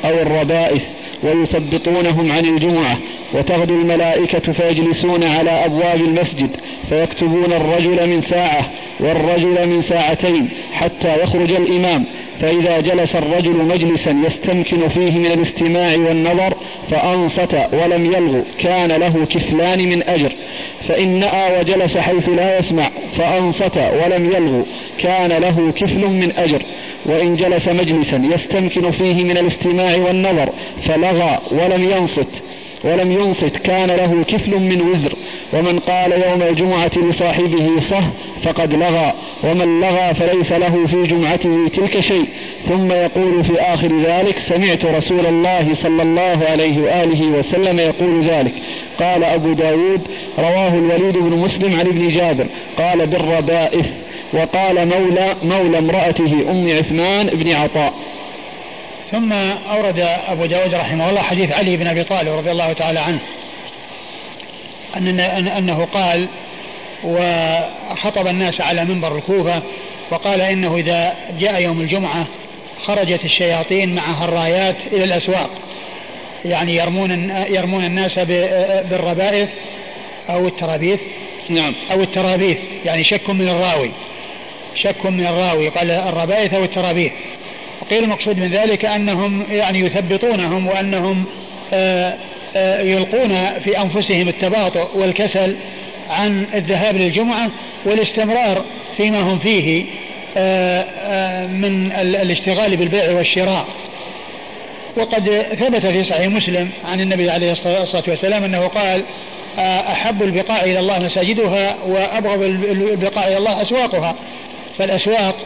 أو الربائث ويثبطونهم عن الجمعة وتغدو الملائكة فيجلسون على أبواب المسجد فيكتبون الرجل من ساعة والرجل من ساعتين حتى يخرج الإمام. فإذا جلس الرجل مجلسا يستمكن فيه من الاستماع والنظر فأنصت ولم يلغو كان له كفلان من أجر. فإن نأى وجلس حيث لا يسمع فأنصت ولم يلغو كان له كفل من أجر. وإن جلس مجلسا يستمكن فيه من الاستماع والنظر فلغى ولم ينصت. ولم ينصت كان له كفل من وزر. ومن قال يوم الجمعة لصاحبه صه فقد لغى. ومن لغى فليس له في جمعته تلك شيء. ثم يقول في آخر ذلك سمعت رسول الله صلى الله عليه وآله وسلم يقول ذلك. قال أبو داود رواه الوليد بن مسلم عن ابن جابر. قال بالربائث وقال مولى مولى امرأته أم عثمان بن عطاء. ثم أورد أبو داود رحمه الله حديث علي بن أبي طالب رضي الله تعالى عنه أن أنه قال وخطب الناس على منبر الكوفة وقال إنه إذا جاء يوم الجمعة خرجت الشياطين معها الرايات إلى الأسواق يعني يرمون يرمون الناس بالربائث أو الترابيث نعم. أو الترابيث يعني شك من الراوي شك من الراوي قال الربائث أو الترابيث. قيل المقصود من ذلك أنهم يعني يثبطونهم وأنهم آه، آه، يلقون في أنفسهم التباطؤ والكسل عن الذهاب للجمعة والاستمرار فيما هم فيه آه، من الاشتغال بالبيع والشراء. وقد ثبت في صحيح مسلم عن النبي عليه الصلاة والسلام أنه قال أحب البقاع إلى الله مساجدها وأبغض البقاع إلى الله أسواقها. فالأسواق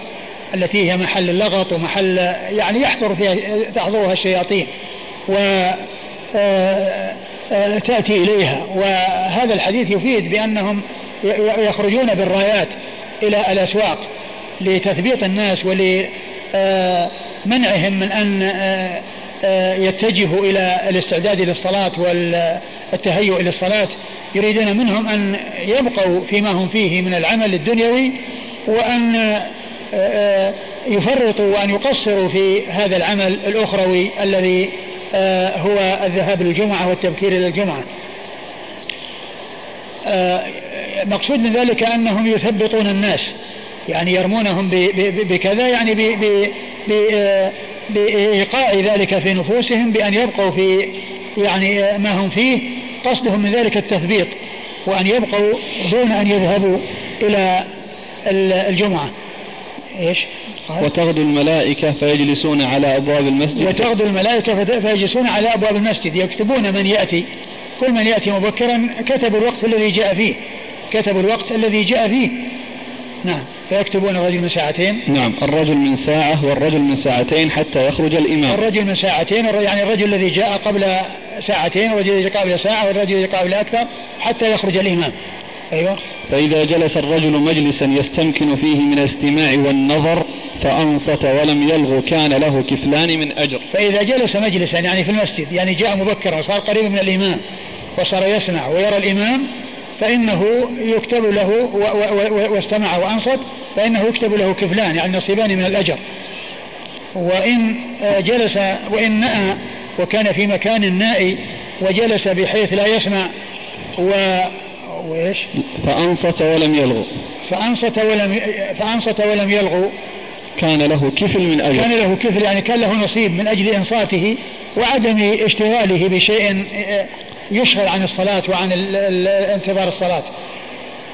التي هي محل اللغط ومحل يعني يحضر فيها تحضرها الشياطين و آه، آه، تأتي إليها. وهذا الحديث يفيد بأنهم يخرجون بالرايات إلى الأسواق لتثبيط الناس ولمنعهم من أن آه، يتجهوا إلى الاستعداد للصلاة والتهيؤ إلى الصلاة يريدون منهم أن يبقوا فيما هم فيه من العمل الدنيوي وأن يفرطوا وأن يقصروا في هذا العمل الأخروي الذي آه، هو الذهاب للجمعة والتبكير إلى الجمعة. آه، مقصود من ذلك أنهم يثبطون الناس يعني يرمونهم بكذا يعني آه، بإيقاع ذلك في نفوسهم بأن يبقوا في يعني ما هم فيه. قصدهم من ذلك التثبيط وأن يبقوا دون أن يذهبوا إلى الجمعة. إيش؟ وتغدو الملائكة فيجلسون على أبواب المسجد. وتغدو الملائكة فيجلسون على أبواب المسجد. يكتبون من يأتي. كل من يأتي مبكرا كتبوا الوقت الذي جاء فيه. كتبوا الوقت الذي جاء فيه. نعم. فيكتبون الرجل من ساعتين. نعم. الرجل من ساعة والرجل من ساعتين حتى يخرج الإمام. الرجل من ساعتين يعني الرجل الذي جاء قبل ساعتين والرجل الذي جاء قبل ساعة والرجل الذي جاء قبل أكثر حتى يخرج الإمام. أيوة. فإذا جلس الرجل مجلسا يستمكن فيه من الاستماع والنظر فأنصت ولم يلغو كان له كفلان من أجر. فإذا جلس مجلسا يعني في المسجد يعني جاء مبكرا وصار قريبا من الإمام وصار يسمع ويرى الإمام فإنه يكتب له واستمع وأنصت فإنه يكتب له كفلان يعني نصيبان من الأجر. وإن جلس وإن نأى وكان في مكان نائي وجلس بحيث لا يسمع و وإيش؟ فأنصت ولم يلغو. فأنصت ولم فأنصت ولم يلغو. كان له كفل من أجل. كان له كفل يعني كان له نصيب من أجل إنصاته وعدم اشتغاله بشيء يشغل عن الصلاة وعن انتظار الصلاة.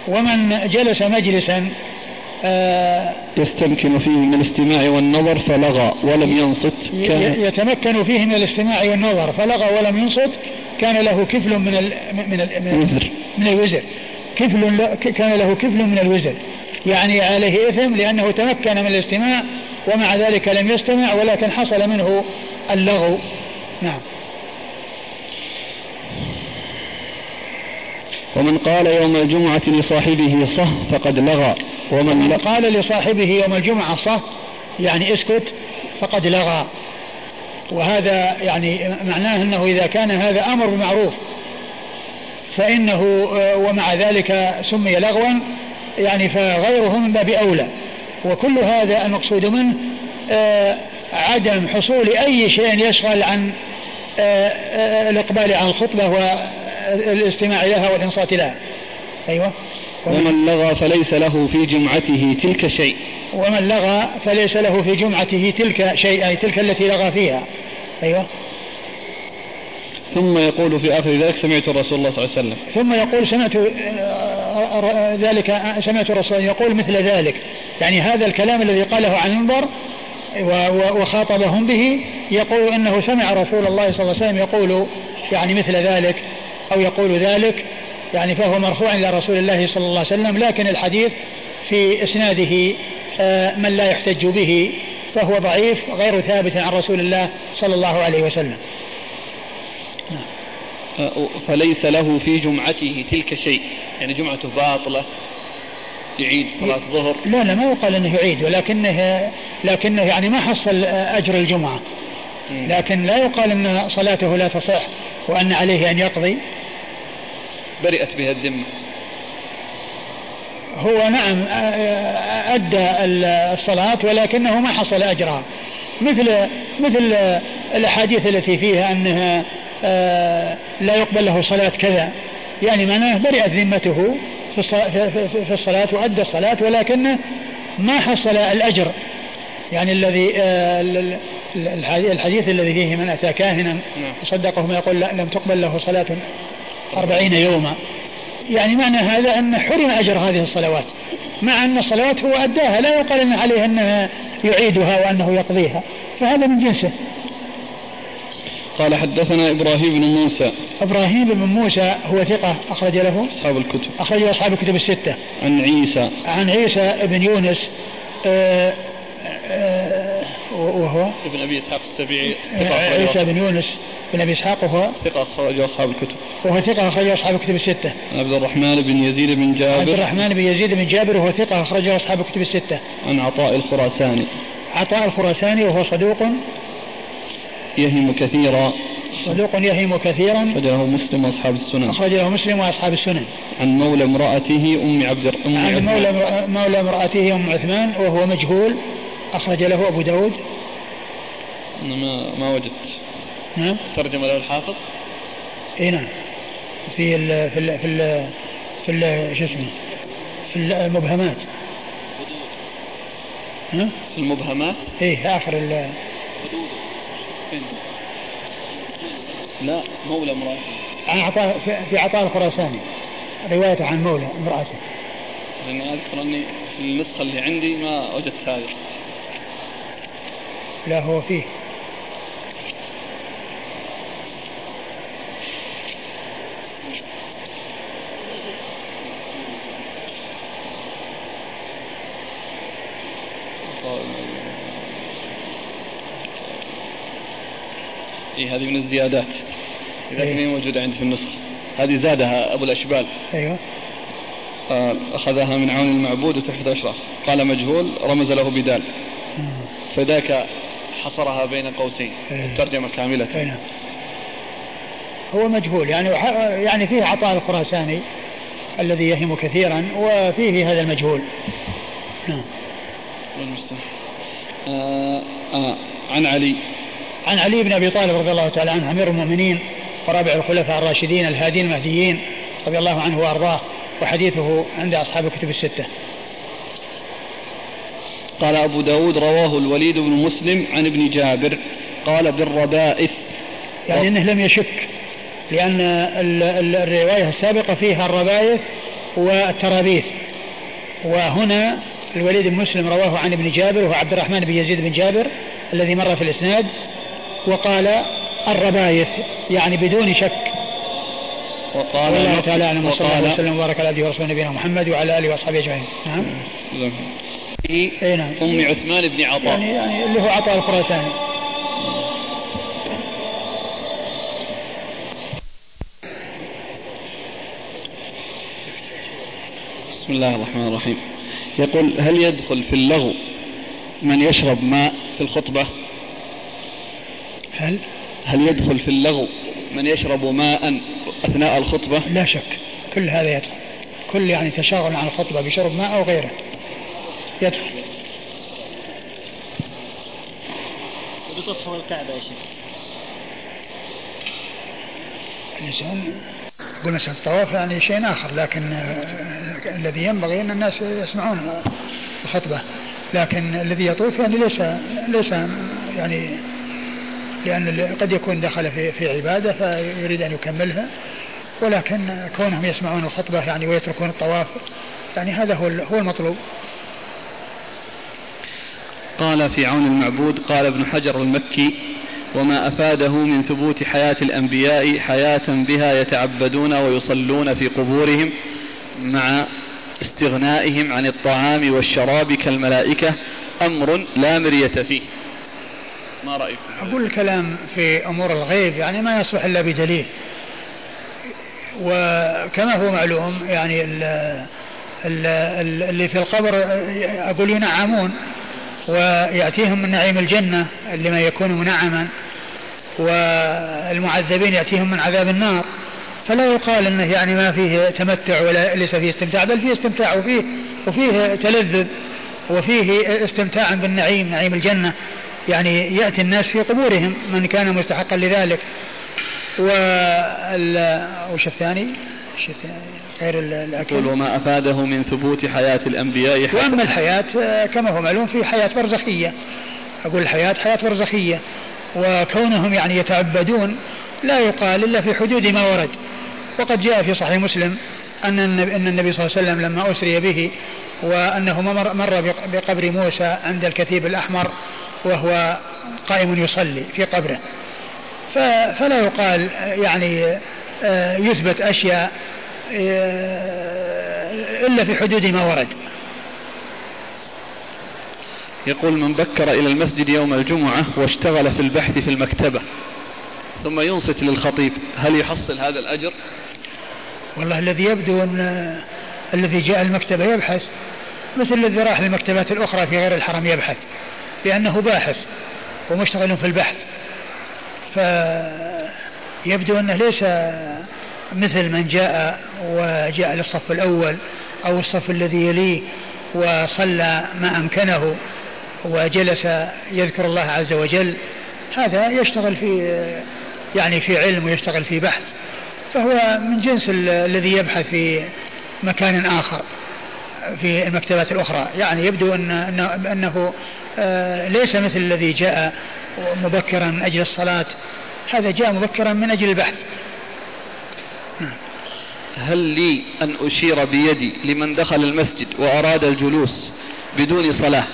ومن جلس مجلسا آه، يستمكن فيه من الاستماع والنظر فلغى ولم ينصت كان يتمكن فيه من الاستماع والنظر فلغى ولم ينصت كان له كفل من ال من ال من, الوزر من الوزر. كفل كان له كفل من الوزر. يعني عليه إثم لأنه تمكن من الاستماع ومع ذلك لم يستمع ولكن حصل منه اللغو. نعم. ومن قال يوم الجمعة لصاحبه صه فقد لغى. ومن من قال لصاحبه يوم الجمعة صه يعني اسكت فقد لغى. وهذا يعني معناه أنه إذا كان هذا أمر بمعروف فإنه آه، ومع ذلك سمي لغوا يعني فغيره من باب أولى. وكل هذا المقصود منه آه، عدم حصول أي شيء يشغل عن آه، الإقبال على الخطبة والاستماع لها والانصات لها. أيوه. ومن لغى فليس له في جمعته تلك شيء. ومن لغى فليس له في جمعته تلك شيء أي تلك التي لغى فيها. أيوة. ثم يقول في آخر ذلك سمعت الرسول الله صلى الله عليه وسلم. ثم يقول سمعت آه، ذلك سمعت الرسول يقول مثل ذلك. يعني هذا الكلام الذي قاله عن المنبر وخاطبهم به يقول إنه سمع رسول الله صلى الله عليه وسلم يقول يعني مثل ذلك أو يقول ذلك. يعني فهو مرفوع إلى رسول الله صلى الله عليه وسلم لكن الحديث في إسناده آه، من لا يحتج به فهو ضعيف غير ثابت عن رسول الله صلى الله عليه وسلم. آه، فليس له في جمعته تلك شيء يعني جمعته باطلة يعيد صلاة الظهر. لا لا ما يقال إنه يعيد ولكنه لكنه يعني ما حصل أجر الجمعة. لكن لا يقال إن صلاته لا تصح وأن عليه أن يقضي. برئت بها الذمة. هو نعم أدى الصلاة ولكنه ما حصل أجرها. مثل مثل الأحاديث التي فيها أنها لا يقبل له صلاة كذا. يعني معناه برئت ذمته في الصلاة وأدى الصلاة ولكنه ما حصل الأجر. يعني الذي الحديث الذي فيه من أتى كاهنا وصدقه ما يقول لم تقبل له صلاة. أربعين يوما. يعني معنى هذا أن حرم أجر هذه الصلوات مع أن الصلوات هو أداها لا يقال أن عليه أنه يعيدها وأنه يقضيها فهذا من جنسه. قال حدثنا إبراهيم بن موسى. إبراهيم بن موسى هو ثقة أخرج له؟ أصحاب الكتب. أخرج له أصحاب الكتب الستة. عن عيسى. عن عيسى بن يونس آآ وهو ابن أبي إسحاق السبيعي عيسى بن يونس بن أبي إسحاق وهو ثقة أخرج أصحاب الكتب وهو ثقة أخرج أصحاب الكتب الستة. عبد الرحمن بن يزيد بن جابر. عبد الرحمن بن يزيد بن جابر وهو ثقة أخرج أصحاب الكتب الستة. عن عطاء الخراساني. عطاء الخراساني وهو صدوق يهم كثيرا. صدوق يهم كثيرا. أخرجه مسلم وأصحاب السنن. أخرجه مسلم وأصحاب السنن. عن مولى امرأته أم عبد أم عن عثمان. مولى مولى امرأته أم عثمان وهو مجهول أخرج له أبو داود. ما ما وجدت. نعم. ترجم له الحافظ؟ إي نعم. في ال في ال في ال في ال شو اسمه؟ في المبهمات. ها؟ في المبهمات؟ إيه آخر ال لا مولى امرأته. عن عطاء في عطاء الخراساني. روايته عن مولى امرأته. لأني أذكر أني في النسخة اللي عندي ما وجدت هذه. لا هو فيه. إيه هذه من الزيادات. إذا إيه؟ موجودة عندي في النسخة هذه زادها أبو الأشبال. أيوه. قال أخذها من عون المعبود وتحت أشرف قال مجهول رمز له بدال. فذاك حصرها بين قوسين أيه. الترجمة كاملة أيه. هو مجهول يعني يعني فيه عطاء الخراساني الذي يهم كثيرا وفيه هذا المجهول نعم آه آه عن علي عن علي بن أبي طالب رضي الله تعالى عنه أمير المؤمنين ورابع الخلفاء الراشدين الهادين المهديين رضي الله عنه وأرضاه وحديثه عند أصحاب الكتب الستة. قال أبو داود رواه الوليد بن مسلم عن ابن جابر قال بالربائث. يعني إنه لم يشك لأن الرواية السابقة فيها الربائث والترابيث. وهنا الوليد بن مسلم رواه عن ابن جابر وهو عبد الرحمن بن يزيد بن جابر الذي مر في الإسناد وقال الربايث يعني بدون شك. وقال والله تعالى أعلم وصلى الله وسلم وبارك على عبده ورسوله نبينا محمد وعلى آله وأصحابه أجمعين. نعم. في اي نعم. أم عثمان بن عطاء. يعني يعني اللي هو عطاء الخراساني. بسم الله الرحمن الرحيم. يقول هل يدخل في اللغو من يشرب ماء في الخطبة؟ هل؟ هل يدخل في اللغو من يشرب ماء أثناء الخطبة؟ لا شك. كل هذا يدخل. كل يعني تشاغل عن الخطبة بشرب ماء أو غيره. يدخل بتطهر الكعبة يا شيخ. الإنسان قلنا مسألة الطواف يعني شيء آخر لكن آه، الذي ينبغي أن الناس يسمعون الخطبة. لكن الذي يطوف يعني ليس ليس يعني لأن قد يكون دخل في في عبادة فيريد أن يكملها. ولكن كونهم يسمعون الخطبة يعني ويتركون الطواف يعني هذا هو هو المطلوب. قال في عون المعبود قال ابن حجر المكي وما أفاده من ثبوت حياة الأنبياء حياة بها يتعبدون ويصلون في قبورهم مع استغنائهم عن الطعام والشراب كالملائكة أمر لا مرية فيه. ما رأيكم أقول الكلام في أمور الغيب يعني ما يصلح إلا بدليل. وكما هو معلوم يعني ال ال اللي في القبر أقول ينعمون. ويأتيهم من نعيم الجنة لما يكون منعما والمعذبين يأتيهم من عذاب النار. فلا يقال إنه يعني ما فيه تمتع ولا ليس فيه استمتاع بل فيه استمتاع وفيه وفيه تلذذ وفيه استمتاع بالنعيم نعيم الجنة. يعني يأتي الناس في قبورهم من كان مستحقا لذلك. وال وش الثاني؟ غير الأكل. يقول وما أفاده من ثبوت حياة الأنبياء حتى وأما الحياة كما هو معلوم في حياة برزخية. أقول الحياة حياة برزخية. وكونهم يعني يتعبدون لا يقال إلا في حدود ما ورد. وقد جاء في صحيح مسلم أن النبي, أن النبي صلى الله عليه وسلم لما أسري به وأنه مر, مر بقبر موسى عند الكثيب الأحمر وهو قائم يصلي في قبره. فلا يقال يعني آه، يثبت أشياء الا في حدود ما ورد. يقول من بكر إلى المسجد يوم الجمعة واشتغل في البحث في المكتبة ثم ينصت للخطيب. هل يحصل هذا الأجر؟ والله الذي يبدو أن الذي جاء المكتبة يبحث مثل الذي راح للمكتبات الأخرى في غير الحرم يبحث لأنه باحث ومشتغل في البحث. فيبدو أنه ليس مثل من جاء وجاء للصف الأول أو الصف الذي يليه وصلى ما أمكنه وجلس يذكر الله عز وجل هذا يشتغل في يعني في علم ويشتغل في بحث فهو من جنس الذي يبحث في مكان آخر في المكتبات الأخرى يعني يبدو أن أنه آه، ليس مثل الذي جاء مبكرا من أجل الصلاة هذا جاء مبكرا من أجل البحث. هل لي أن أشير بيدي لمن دخل المسجد وأراد الجلوس بدون صلاة؟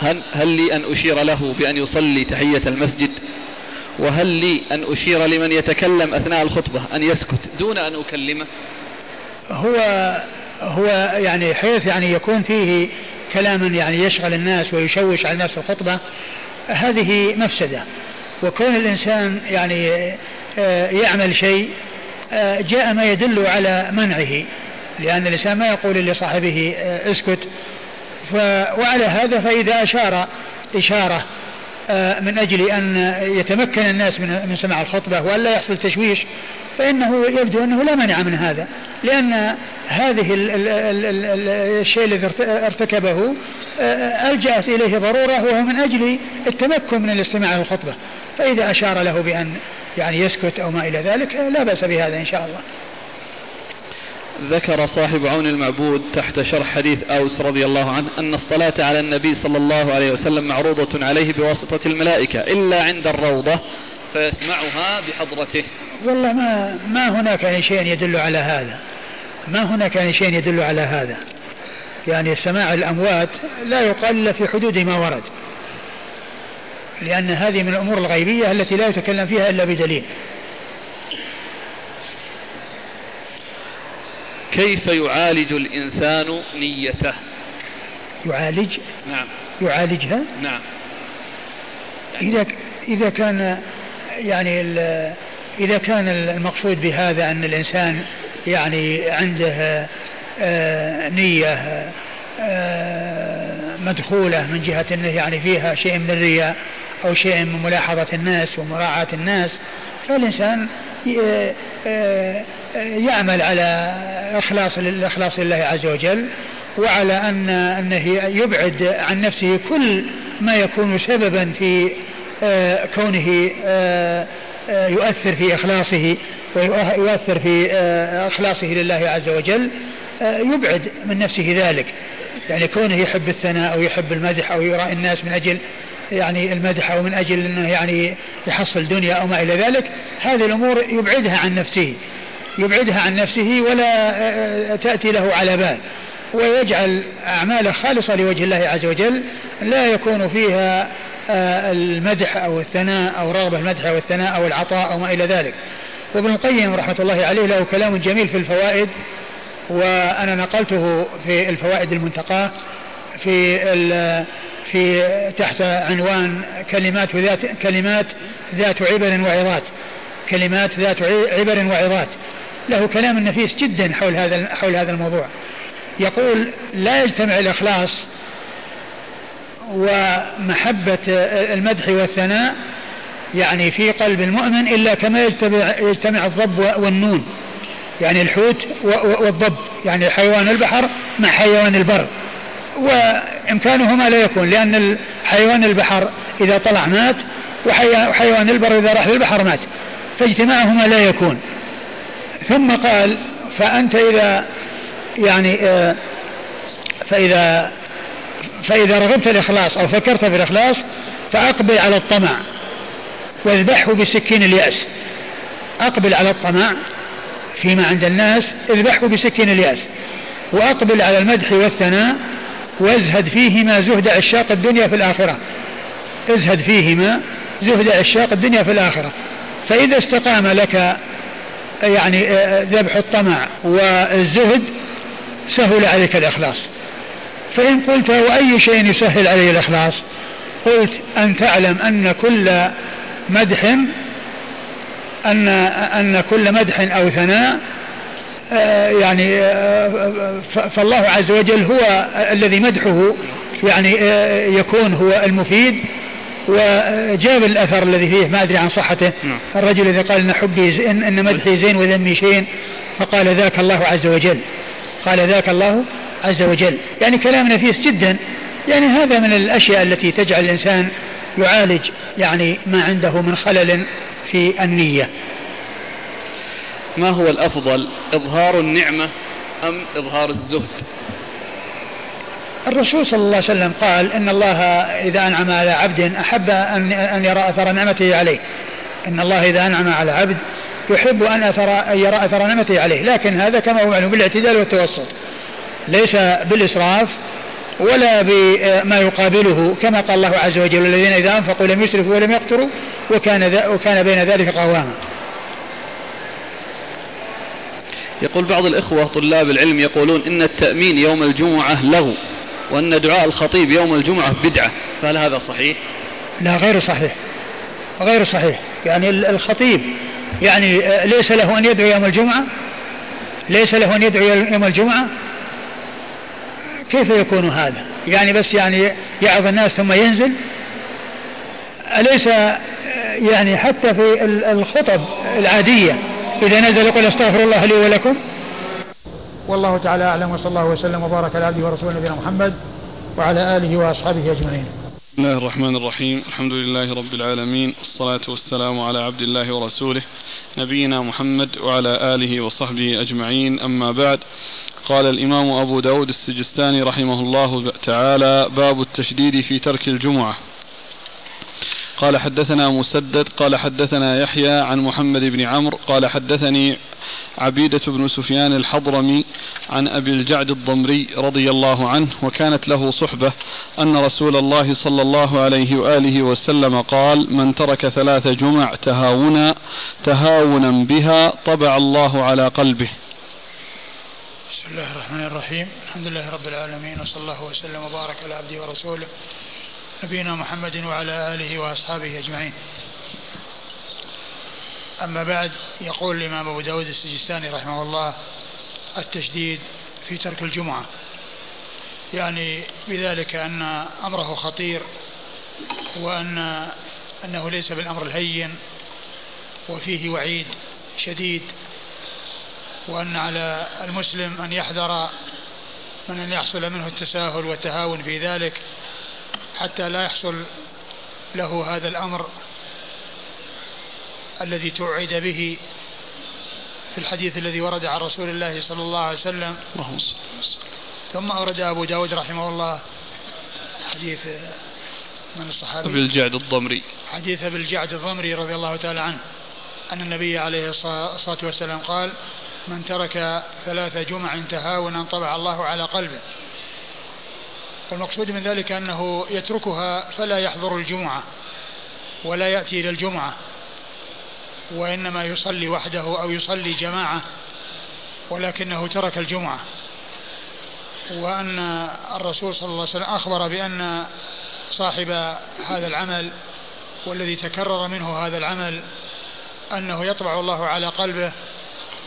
هل, هل لي أن أشير له بأن يصلي تحية المسجد؟ وهل لي أن أشير لمن يتكلم أثناء الخطبة أن يسكت دون أن أكلمه؟ هو هو يعني حيث يعني يكون فيه كلام يعني يشغل الناس ويشوش على الناس الخطبة هذه مفسدة. وكون الإنسان يعني آه، يعمل شيء جاء ما يدل على منعه لأن الإنسان ما يقول لصاحبه آه، اسكت. وعلى هذا فإذا أشار إشارة آه، من أجل أن يتمكن الناس من من سماع الخطبة وألا يحصل تشويش فإنه يبدو أنه لا مانع من هذا. لأن هذه الشيء الذي ارتكبه ألجأت إليه ضرورة وهو من أجل التمكن من الاستماع للخطبة. فإذا أشار له بأن يعني يسكت أو ما إلى ذلك لا بأس بهذا إن شاء الله. ذكر صاحب عون المعبود تحت شرح حديث أوس رضي الله عنه أن الصلاة على النبي صلى الله عليه وسلم معروضة عليه بواسطة الملائكة إلا عند الروضة فيسمعها بحضرته. والله ما ما هناك يعني شيء يدل على هذا. ما هناك يعني شيء يدل على هذا. يعني سماع الأموات لا يقال إلا في حدود ما ورد. لأن هذه من الأمور الغيبية التي لا يتكلم فيها إلا بدليل. كيف يعالج الإنسان نيته؟ يعالج؟ نعم. يعالجها؟ نعم. إذا إذا كان يعني إذا كان المقصود بهذا أن الإنسان يعني عنده آه، نية آه، مدخولة من جهة أنه يعني فيها شيء من الرياء أو شيء من ملاحظة الناس ومراعاة الناس فالإنسان آه، يعمل على إخلاص الإخلاص لله عز وجل وعلى أن أنه يبعد عن نفسه كل ما يكون سببا في كونه يؤثر في إخلاصه ويؤثر في إخلاصه لله عز وجل يبعد من نفسه ذلك. يعني كونه يحب الثناء أو يحب المدح أو يرى الناس من أجل يعني المدح أو من أجل أنه يعني يحصل دنيا أو ما إلى ذلك هذه الأمور يبعدها عن نفسه يبعدها عن نفسه ولا تأتي له على بال ويجعل أعماله خالصة لوجه الله عز وجل لا يكون فيها المدح أو الثناء أو رغبة المدح أو الثناء أو العطاء أو ما إلى ذلك. وابن القيم رحمة الله عليه له كلام جميل في الفوائد وأنا نقلته في الفوائد المنتقاة في في تحت عنوان كلمات ذات كلمات ذات عبر وعظات. كلمات ذات عبر وعظات. له كلام نفيس جدا حول هذا حول هذا الموضوع. يقول لا يجتمع الإخلاص ومحبة المدح والثناء يعني في قلب المؤمن إلا كما يجتمع, يجتمع الضب والنون. يعني الحوت والضب. يعني حيوان البحر مع حيوان البر. وإمكانهما لا يكون لأن حيوان البحر إذا طلع مات وحيوان البر إذا راح للبحر مات فاجتماعهما لا يكون. ثم قال فأنت إذا يعني آه، فإذا فإذا رغبت الإخلاص أو فكرت في الإخلاص فأقبل على الطمع واذبحه بسكين اليأس. أقبل على الطمع فيما عند الناس اذبحه بسكين اليأس. وأقبل على المدح والثناء وازهد فيهما زهد عشاق الدنيا في الآخرة. ازهد فيهما زهد عشاق الدنيا في الآخرة. فإذا استقام لك يعني ذبح الطمع والزهد سهل عليك الإخلاص. فإن قلت واي شيء يسهل علي الإخلاص قلت أن تعلم أن كل مدح أن أن كل مدح أو ثناء يعني آه، فالله عز وجل هو الذي مدحه يعني آه، يكون هو المفيد. وجاب الأثر الذي فيه ما أدري عن صحته. نعم. الرجل الذي قال إن حبي ان, إن مدحي زين وذمي شين فقال ذاك الله عز وجل. قال ذاك الله عز وجل. يعني كلام نفيس جدا. يعني هذا من الأشياء التي تجعل الإنسان يعالج يعني ما عنده من خلل في النية. ما هو الأفضل إظهار النعمة أم إظهار الزهد؟ الرسول صلى الله عليه وسلم قال إن الله إذا أنعم على عبد أحب أن يرى أثر نعمته عليه. إن الله إذا أنعم على عبد يحب أن أثر أن يرى أثر نعمته عليه. لكن هذا كما هو معلوم بالاعتدال والتوسط. ليس بالإسراف ولا بما يقابله كما قال الله عز وجل الذين إذا أنفقوا لم يسرفوا ولم يقتروا وكان وكان بين ذلك قواما. يقول بعض الإخوة طلاب العلم يقولون إن التأمين يوم الجمعة لغو وأن دعاء الخطيب يوم الجمعة بدعة. فهل هذا صحيح؟ لا غير صحيح. غير صحيح. يعني الخطيب يعني ليس له أن يدعو يوم الجمعة؟ ليس له أن يدعو يوم الجمعة؟ كيف يكون هذا؟ يعني بس يعني يعظ الناس ثم ينزل؟ أليس يعني حتى في الخطب العادية إذا نزل يقول أستغفر الله لي ولكم. والله تعالى أعلم وصلى الله وسلم وبارك على عبده ورسوله نبينا محمد وعلى آله وأصحابه أجمعين. بسم الله الرحمن الرحيم. الحمد لله رب العالمين والصلاة والسلام على عبد الله ورسوله نبينا محمد وعلى آله وصحبه أجمعين. أما بعد قال الإمام أبو داود السجستاني رحمه الله تعالى باب التشديد في ترك الجمعة. قال حدثنا مسدد قال حدثنا يحيى عن محمد بن عمرو قال حدثني عبيدة بن سفيان الحضرمي عن أبي الجعد الضمري رضي الله عنه وكانت له صحبة أن رسول الله صلى الله عليه وآله وسلم قال من ترك ثلاث جمع تهاونا تهاونا بها طبع الله على قلبه. بسم الله الرحمن الرحيم الحمد لله رب العالمين وصلى الله وسلم وبارك على عبده ورسوله. نبينا محمد وعلى آله وأصحابه أجمعين. أما بعد يقول الإمام أبو داود السجستاني رحمه الله التشديد في ترك الجمعة. يعني بذلك أن أمره خطير وأن أنه ليس بالأمر الهين وفيه وعيد شديد وأن على المسلم أن يحذر من أن يحصل منه التساهل والتهاون في ذلك. حتى لا يحصل له هذا الأمر الذي توعد به في الحديث الذي ورد عن رسول الله صلى الله عليه وسلم. ثم أورد أبو داود رحمه الله حديث من الصحابي. أبي الجعد الضمري. حديث أبي الجعد الضمري رضي الله تعالى عنه. أن النبي عليه الصلاة والسلام قال من ترك ثلاث جمع تهاونا طبع الله على قلبه. والمقصود من ذلك أنه يتركها فلا يحضر الجمعة ولا يأتي إلى الجمعة وإنما يصلي وحده أو يصلي جماعة ولكنه ترك الجمعة. وأن الرسول صلى الله عليه وسلم أخبر بأن صاحب هذا العمل والذي تكرر منه هذا العمل أنه يطبع الله على قلبه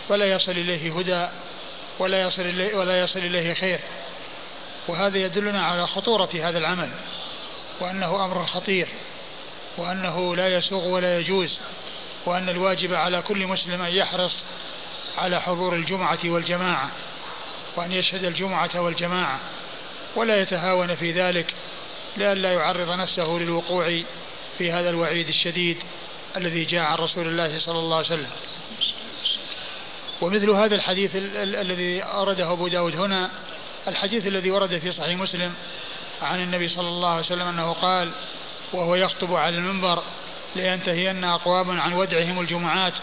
فلا يصل إليه هدى ولا يصل إليه ولا يصل إليه خير. وهذا يدلنا على خطورة هذا العمل وأنه أمر خطير وأنه لا يسوغ ولا يجوز وأن الواجب على كل مسلم أن يحرص على حضور الجمعة والجماعة وأن يشهد الجمعة والجماعة ولا يتهاون في ذلك لئلا يعرض نفسه للوقوع في هذا الوعيد الشديد الذي جاء عن رسول الله صلى الله عليه وسلم. ومثل هذا الحديث الذي أورده أبو داود هنا الحديث الذي ورد في صحيح مسلم عن النبي صلى الله عليه وسلم أنه قال وهو يخطب على المنبر لينتهين أقوام عن ودعهم الجمعات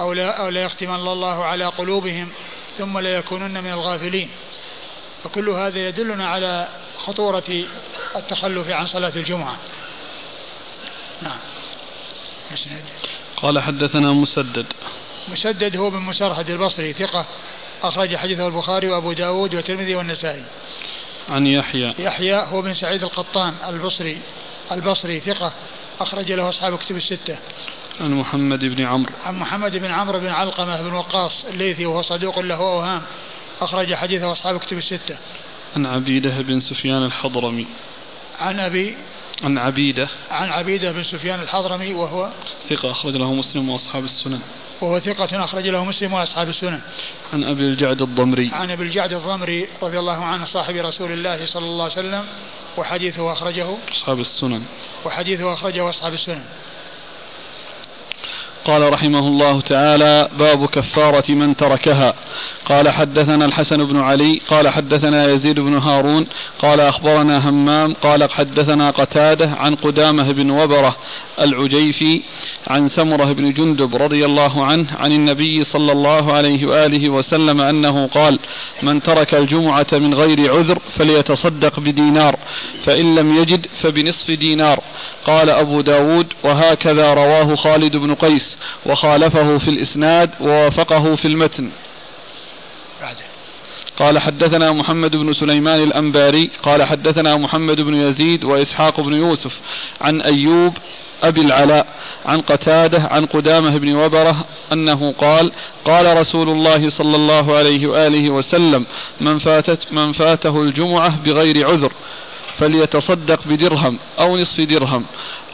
أو لا, أو لا يختمن الله على قلوبهم ثم لا يكونن من الغافلين. فكل هذا يدلنا على خطورة التخلف عن صلاة الجمعة. نعم. مسند. قال حدثنا مسدد. مسدد هو بن مسرهد البصري ثقة. أخرج حديثه البخاري وأبو داود والترمذي والنسائي. عن يحيى. يحيى هو بن سعيد القطان البصري البصري ثقة أخرج له أصحاب كتب الستة. عن محمد بن عمرو. عن محمد بن عمرو بن علقمة بن وقاص الليثي وهو صدوق له أوهام أخرج حديثه أصحاب كتب الستة. عن عبيدة بن سفيان الحضرمي. عن أبي عن عبيدة. عن عبيدة بن سفيان الحضرمي وهو ثقة أخرج له مسلم وأصحاب السنن. وهو ثقة أخرج له مسلم وأصحاب السنن. عن أبي الجعد الضمري. عن أبي الجعد الضمري رضي الله عنه صاحب رسول الله صلى الله عليه وسلم وحديثه أخرجه أصحاب السنن. وحديثه أخرجه أصحاب السنن. قال رحمه الله تعالى باب كفارة من تركها. قال حدثنا الحسن بن علي قال حدثنا يزيد بن هارون قال أخبرنا همام قال حدثنا قتادة عن قدامة بن وبرة العجيفي عن سمرة بن جندب رضي الله عنه عن النبي صلى الله عليه وآله وسلم أنه قال من ترك الجمعة من غير عذر فليتصدق بدينار فإن لم يجد فبنصف دينار. قال أبو داود وهكذا رواه خالد بن قيس. وخالفه في الإسناد ووافقه في المتن. قال حدثنا محمد بن سليمان الأنباري قال حدثنا محمد بن يزيد وإسحاق بن يوسف عن أيوب أبي العلاء عن قتادة عن قدامة بن وبرة أنه قال قال رسول الله صلى الله عليه وآله وسلم من, فاتت من فاته الجمعة بغير عذر فليتصدق بدرهم أو نصف درهم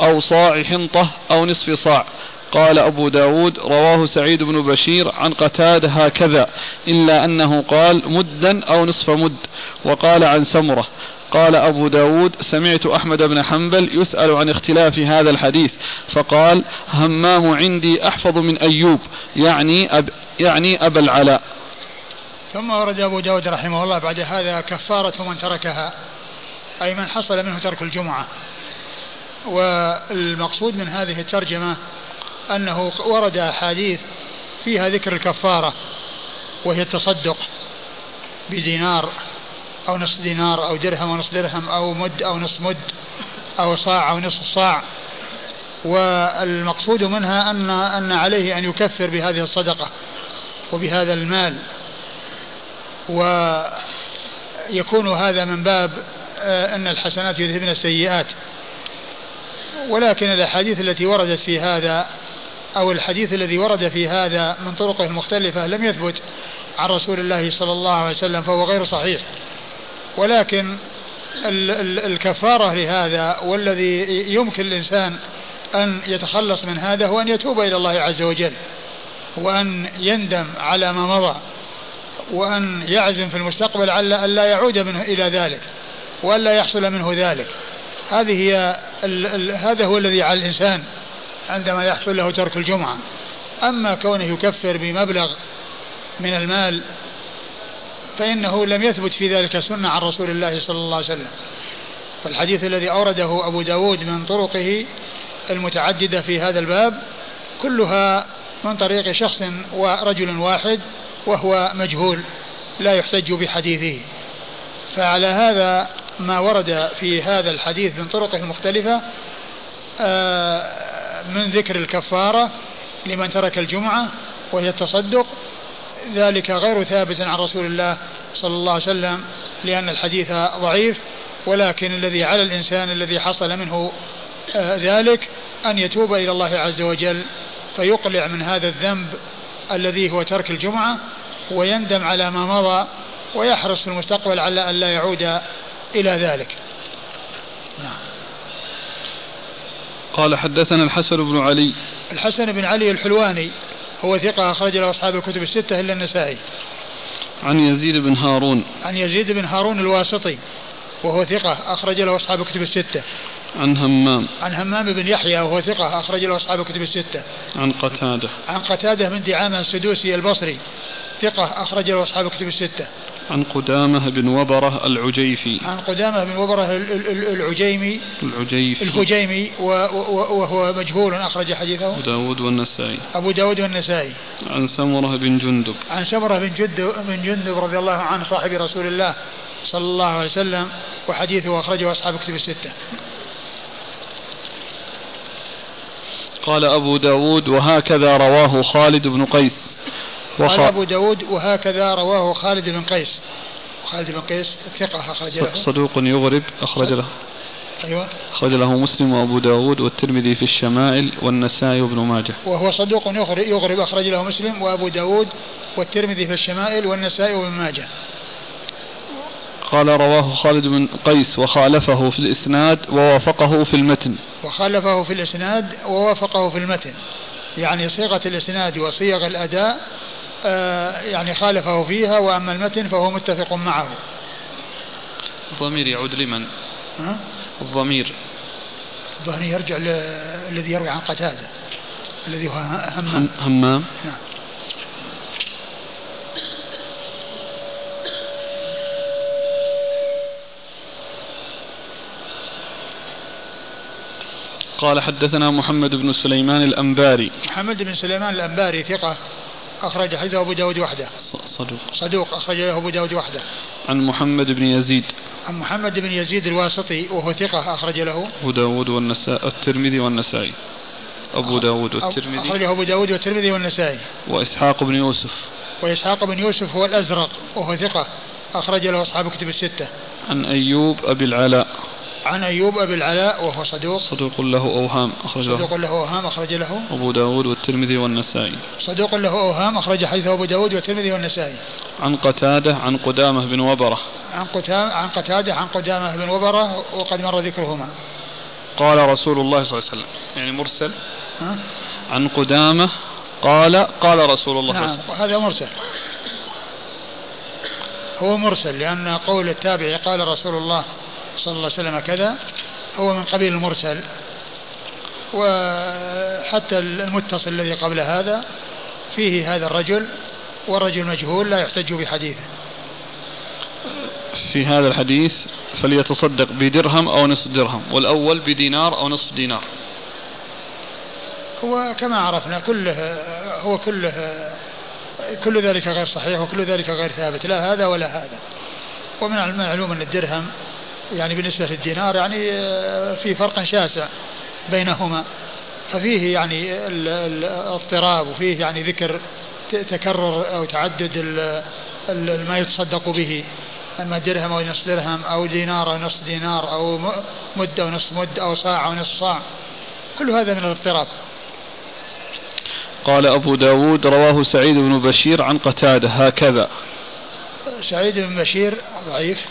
أو صاع حنطة أو نصف صاع قال أبو داود رواه سعيد بن بشير عن قتادة هكذا إلا أنه قال مدا أو نصف مد وقال عن سمرة. قال أبو داود سمعت أحمد بن حنبل يسأل عن اختلاف هذا الحديث فقال همام عندي أحفظ من أيوب يعني أب يعني أبا العلاء. ثم ورد أبو داود رحمه الله بعد هذا كفارة من تركها أي من حصل منه ترك الجمعة. والمقصود من هذه الترجمة أنه ورد أحاديث فيها ذكر الكفارة وهي التصدق بدينار أو نصف دينار أو درهم أو نصف درهم أو مد أو نصف مد أو صاع أو نصف صاع. والمقصود منها أن أن عليه أن يكفر بهذه الصدقة وبهذا المال. ويكون هذا من باب آه، أن الحسنات يذهبن السيئات. ولكن الأحاديث التي وردت في هذا أو الحديث الذي ورد في هذا من طرقه المختلفة لم يثبت عن رسول الله صلى الله عليه وسلم فهو غير صحيح. ولكن الكفارة لهذا والذي يمكن الإنسان أن يتخلص من هذا هو أن يتوب إلى الله عز وجل وأن يندم على ما مضى وأن يعزم في المستقبل على أن لا يعود منه إلى ذلك وأن لا يحصل منه ذلك. هذه هي هذا هو الذي على الإنسان عندما يحصل له ترك الجمعة. أما كونه يكفر بمبلغ من المال فإنه لم يثبت في ذلك سنة عن رسول الله صلى الله عليه وسلم. فالحديث الذي أورده أبو داود من طرقه المتعددة في هذا الباب كلها من طريق شخص ورجل واحد وهو مجهول لا يحتج بحديثه. فعلى هذا ما ورد في هذا الحديث من طرقه المختلفة آه، من ذكر الكفارة لمن ترك الجمعة وهي التصدق ذلك غير ثابت عن رسول الله صلى الله عليه وسلم لأن الحديث ضعيف ولكن الذي على الإنسان الذي حصل منه آه، ذلك أن يتوب إلى الله عز وجل فيقلع من هذا الذنب الذي هو ترك الجمعة ويندم على ما مضى ويحرص في المستقبل على أن لا يعود إلى ذلك. نعم. قال حدثنا الحسن بن علي. الحسن بن علي الحلواني هو ثقة أخرج له أصحاب الكتب الستة إلا النسائي. عن يزيد بن هارون. عن يزيد بن هارون الواسطي وهو ثقة أخرج له أصحاب الكتب الستة. عن همام. عن همام بن يحيى وهو ثقة أخرج له أصحاب الكتب الستة. عن قتادة. عن قتادة بن دعامة السدوسي البصري ثقة أخرج له أصحاب الكتب الستة. عن قدامة بن وبرة العجيفي. عن قدامة بن وبرة العجيمي. العجيفي. الهجيمي وهو مجهول أخرج حديثه. أبو داود والنسائي. أبو داود والنسائي. عن سمرة بن جندب. عن سمرة بن جندب بن جندب رضي الله عنه صاحب رسول الله صلى الله عليه وسلم وحديثه أخرجه أصحاب كتب الستة. قال أبو داود وهكذا رواه خالد بن قيس. قال أبو داود وهكذا رواه خالد بن قيس. خالد بن قيس ثقة أخرج له. صدوق يغرب أخرج له. أيوة. أخرج له مسلم وأبو داود والترمذي في الشمائل والنسائي وابن ماجه. وهو صدوق يغرب أخرج له مسلم وأبو داود والترمذي في الشمائل والنسائي وابن ماجه. قال رواه خالد بن قيس وخالفه في الإسناد ووافقه في المتن. وخالفه في الإسناد ووافقه في المتن. يعني صيغة الإسناد وصيغ الأداء يعني خالفه فيها وأما المتن فهو متفق معه. الضمير يعود لمن؟ ها؟ الضمير. الضمير يرجع الذي يروي عن قتادة الذي هو همام. همام. نعم. قال حدثنا محمد بن سليمان الأنباري. محمد بن سليمان الأنباري ثقة. أخرج حديثه أبو داود وحده. صدوق. صدوق أخرج له أبو داود وحده. عن محمد بن يزيد. عن محمد بن يزيد الواسطي وهو ثقة أخرج له. أبو داود والنساء الترمذي والنسائي. أبو داود والترمذي. أخرجه أبو داود والترمذي والنسائي. وإسحاق بن يوسف. وإسحاق بن يوسف هو الأزرق وهو ثقة أخرج له أصحاب كتب الستة. عن أيوب أبي العلاء. عن أيوب أبي العلاء وهو صدوق. صدوق له أوهام أخرج له صدوق له أوهام أخرج له. أبو داود والترمذي والنسائي. صدوق له أوهام أخرج حديث أبو داود والترمذي والنسائي. عن قتادة عن قدامة بن وبرة. عن قتادة عن قتادة عن قدامة بن وبرة وقد مر ذكرهما. قال رسول الله صلى الله عليه وسلم يعني مرسل. ها؟ عن قدامة قال قال رسول الله نعم هذا مرسل. هو مرسل لأن قول التابعي قال رسول الله صلى الله عليه وسلم كذا هو من قبيل المرسل. وحتى المتصل الذي قبل هذا فيه هذا الرجل والرجل مجهول لا يحتج بحديثه. في هذا الحديث فليتصدق بدرهم أو نصف درهم والأول بدينار أو نصف دينار. هو كما عرفنا كله هو كله كل ذلك غير صحيح وكل ذلك غير ثابت لا هذا ولا هذا. ومن المعلوم أن الدرهم يعني بالنسبة للدينار يعني آه، في فرق شاسع بينهما. ففيه يعني الاضطراب وفيه يعني ذكر تكرر أو تعدد ما يتصدق به. أما درهم أو نصف درهم أو دينار أو نصف دينار أو م- مد أو نصف مد أو صاع أو نصف صاع كل هذا من الاضطراب. قال أبو داود رواه سعيد بن بشير عن قتادة هكذا. سعيد بن بشير ضعيف.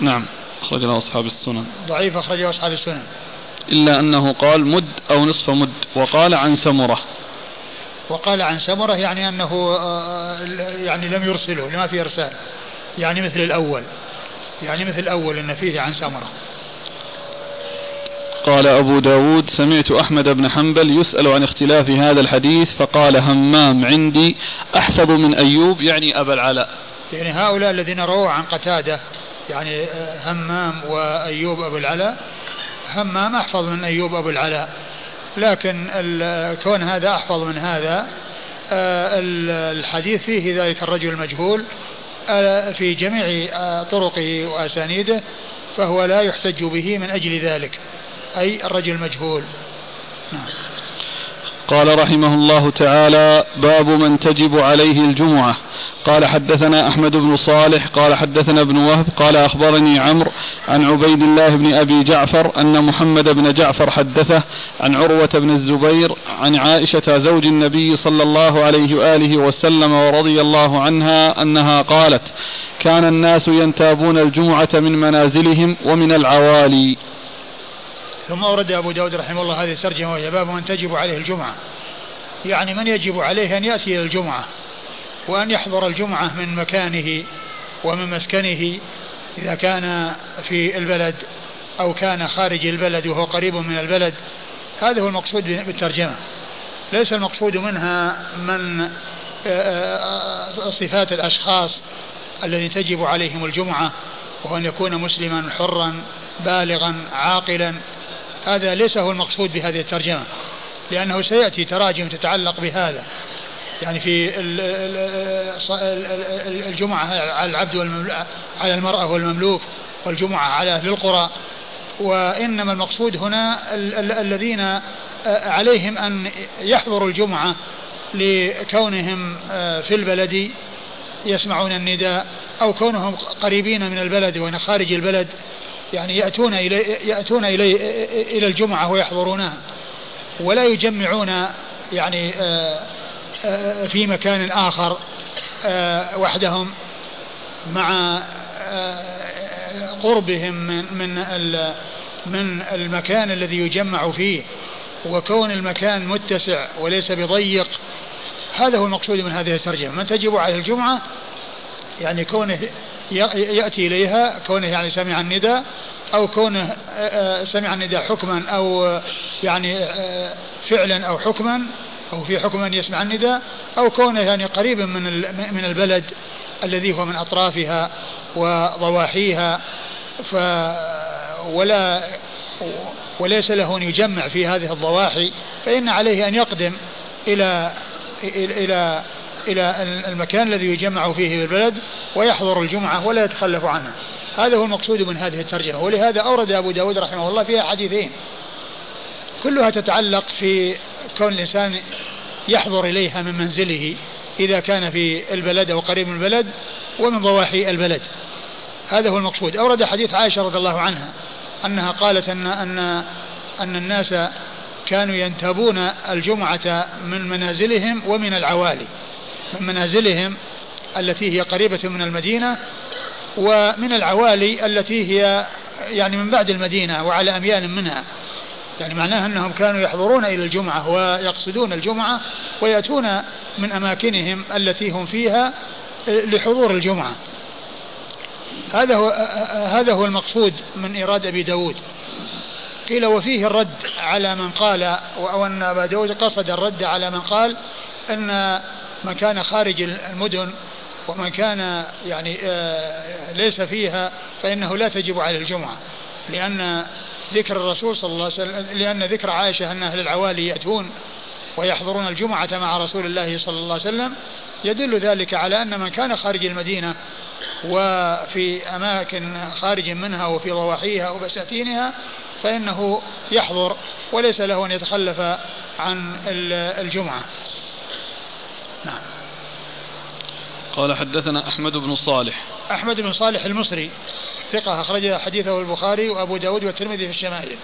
نعم. أخرج له أصحاب السنن. ضعيف أخرجه أصحاب السنن. إلا أنه قال مد أو نصف مد وقال عن سمرة. وقال عن سمرة يعني أنه آه، يعني لم يرسله لما في إرسال. يعني مثل الأول. يعني مثل الأول إن فيه عن سمرة. قال أبو داود سمعت أحمد بن حنبل يسأل عن اختلاف هذا الحديث فقال همام عندي أحفظ من أيوب يعني أبا العلاء. يعني هؤلاء الذين رووا عن قتادة يعني همام وأيوب أبو العلاء همام أحفظ من أيوب أبو العلاء لكن كون هذا أحفظ من هذا آه، ال- الحديث فيه ذلك الرجل المجهول آه، في جميع آه، طرقه وأسانيده فهو لا يحتج به من أجل ذلك. أي الرجل المجهول. نعم. قال رحمه الله تعالى باب من تجب عليه الجمعة. قال حدثنا أحمد بن صالح قال حدثنا ابن وهب قال أخبرني عمرو عن عبيد الله بن أبي جعفر أن محمد بن جعفر حدثه عن عروة بن الزبير عن عائشة زوج النبي صلى الله عليه وآله وسلم ورضي الله عنها أنها قالت كان الناس ينتابون الجمعة من منازلهم ومن العوالي ثم أورد أبو داود رحمه الله هذه الترجمة وهي باب من تجب عليه الجمعة. يعني من يجب عليه أن يأتي إلى الجمعة؟ وأن يحضر الجمعة من مكانه ومن مسكنه إذا كان في البلد أو كان خارج البلد وهو قريب من البلد. هذا هو المقصود بالترجمة. ليس المقصود منها من آه، آه، صفات الأشخاص الذين تجب عليهم الجمعة وهو أن يكون مسلما حرا بالغا عاقلا. هذا ليس هو المقصود بهذه الترجمة لأنه سيأتي تراجم تتعلق بهذا. يعني في ال- ال- ال- ال- الجمعة على العبد على المرأة والمملوك والجمعة على أهل القرى. وإنما المقصود هنا ال- ال- الذين آه، عليهم أن يحضروا الجمعة لكونهم آه، في البلد يسمعون النداء أو كونهم قريبين من البلد وأن خارج البلد يعني يأتون إلي يأتون إلي إلى الجمعة ويحضرونها. ولا يجمعون يعني آه، في مكان آخر آه، وحدهم مع آه، قربهم من من من المكان الذي يجمع فيه. وكون المكان متسع وليس بضيق هذا هو المقصود من هذه الترجمة. من تجب عليه الجمعة يعني كونه يأتي إليها كونه يعني سمع النداء أو كونه آه، آه، سمع النداء حكما أو آه، يعني آه، فعلا أو حكما أو في حكم أن يسمع النداء أو كونه يعني قريبا من من البلد الذي هو من أطرافها وضواحيها ف ولا وليس له أن يجمع في هذه الضواحي فإن عليه أن يقدم إلى إلى إلى المكان الذي يجمع فيه في البلد ويحضر الجمعة ولا يتخلف عنها. هذا هو المقصود من هذه الترجمة. ولهذا أورد أبو داود رحمه الله فيها حديثين. كلها تتعلق في كون الإنسان يحضر إليها من منزله إذا كان في البلد أو قريب من البلد ومن ضواحي البلد. هذا هو المقصود. أورد حديث عائشة رضي الله عنها أنها قالت أن أن أن الناس كانوا ينتابون الجمعة من منازلهم ومن العوالي من منازلهم التي هي قريبة من المدينة ومن العوالي التي هي يعني من بعد المدينة وعلى أميال منها. يعني معناها أنهم كانوا يحضرون إلى الجمعة ويقصدون الجمعة ويأتون من أماكنهم التي هم فيها لحضور الجمعة. هذا هو هذا هو المقصود من إيراد أبي داود. قيل وفيه الرد على من قال أو أن أبا داود قصد الرد على من قال أن من كان خارج المدن ومن كان يعني آه، ليس فيها فإنه لا تجب عليه الجمعة لأن ذكر الرسول صلى الله عليه وسلم لأن ذكر عائشة أن أهل العوالي يأتون ويحضرون الجمعة مع رسول الله صلى الله عليه وسلم يدل ذلك على أن من كان خارج المدينة وفي أماكن خارج منها وفي ضواحيها وبساتينها فإنه يحضر وليس له أن يتخلف عن الجمعة. نعم. قال حدثنا أحمد بن صالح. أحمد بن صالح المصري. ثقة أخرج حديثه البخاري وأبو داود والترمذي في الشمائل.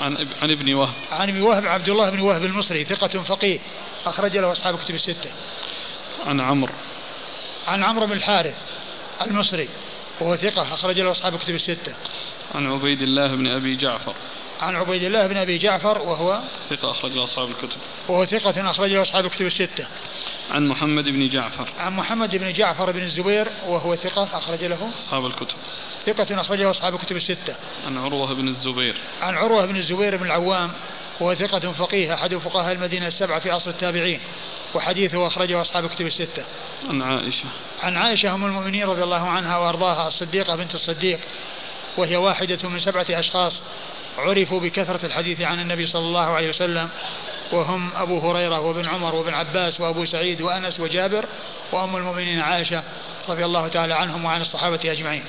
عن عن ابن وهب. عن ابن وهب عبد الله بن وهب المصري ثقة فقيه أخرج له أصحاب الكتب الستة. عن عمرو. عن عمرو بن الحارث المصري وهو ثقة أخرج له أصحاب الكتب الستة. عن عبيد الله بن أبي جعفر. عن عبيد الله بن أبي جعفر وهو ثقة أخرج له أصحاب الكتب. وهو ثقة أخرج له أصحاب الكتب الستة. عن محمد بن جعفر. عن محمد بن جعفر بن الزبير وهو ثقة أخرج له. أصحاب الكتب. ثقة أخرج له أصحاب الكتب الستة. عن عروة بن الزبير. عن عروة بن الزبير بن العوام وهو ثقة فقيه أحد فقهاء المدينة السبعة في عصر التابعين وحديثه أخرجه أصحاب الكتب الستة. عن عائشة. عن عائشة أم المؤمنين رضي الله عنها وأرضاها الصديقة بنت الصديق وهي واحدة من سبعة أشخاص عرفوا بكثرة الحديث عن النبي صلى الله عليه وسلم وهم أبو هريرة وابن عمر وابن عباس وأبو سعيد وأنس وجابر وأم المؤمنين عائشة رضي الله تعالى عنهم وعن الصحابة أجمعين.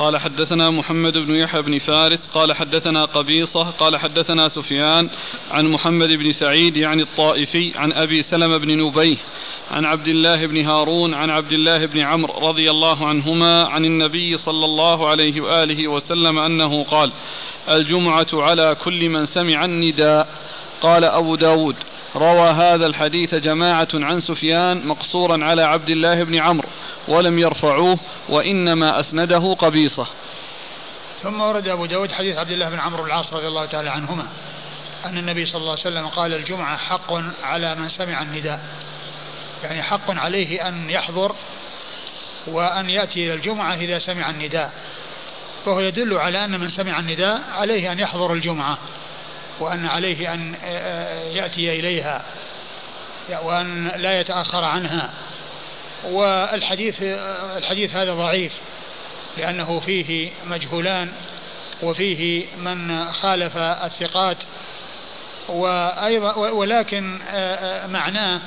قال حدثنا محمد بن يحيى بن فارس قال حدثنا قبيصة قال حدثنا سفيان عن محمد بن سعيد يعني الطائفي عن أبي سلمة بن نبيه عن عبد الله بن هارون عن عبد الله بن عمرو رضي الله عنهما عن النبي صلى الله عليه وآله وسلم أنه قال الجمعة على كل من سمع النداء قال أبو داود روى هذا الحديث جماعة عن سفيان مقصورا على عبد الله بن عمرو ولم يرفعوه وإنما أسنده قبيصة. ثم ورد أبو داود حديث عبد الله بن عمرو العاص رضي الله تعالى عنهما أن النبي صلى الله عليه وسلم قال الجمعة حق على من سمع النداء. يعني حق عليه أن يحضر وأن يأتي إلى الجمعة إذا سمع النداء. فهو يدل على أن من سمع النداء عليه أن يحضر الجمعة. وأن عليه أن يأتي إليها وأن لا يتأخر عنها. والحديث الحديث هذا ضعيف لأنه فيه مجهولان وفيه من خالف الثقات وأيضا ولكن معناه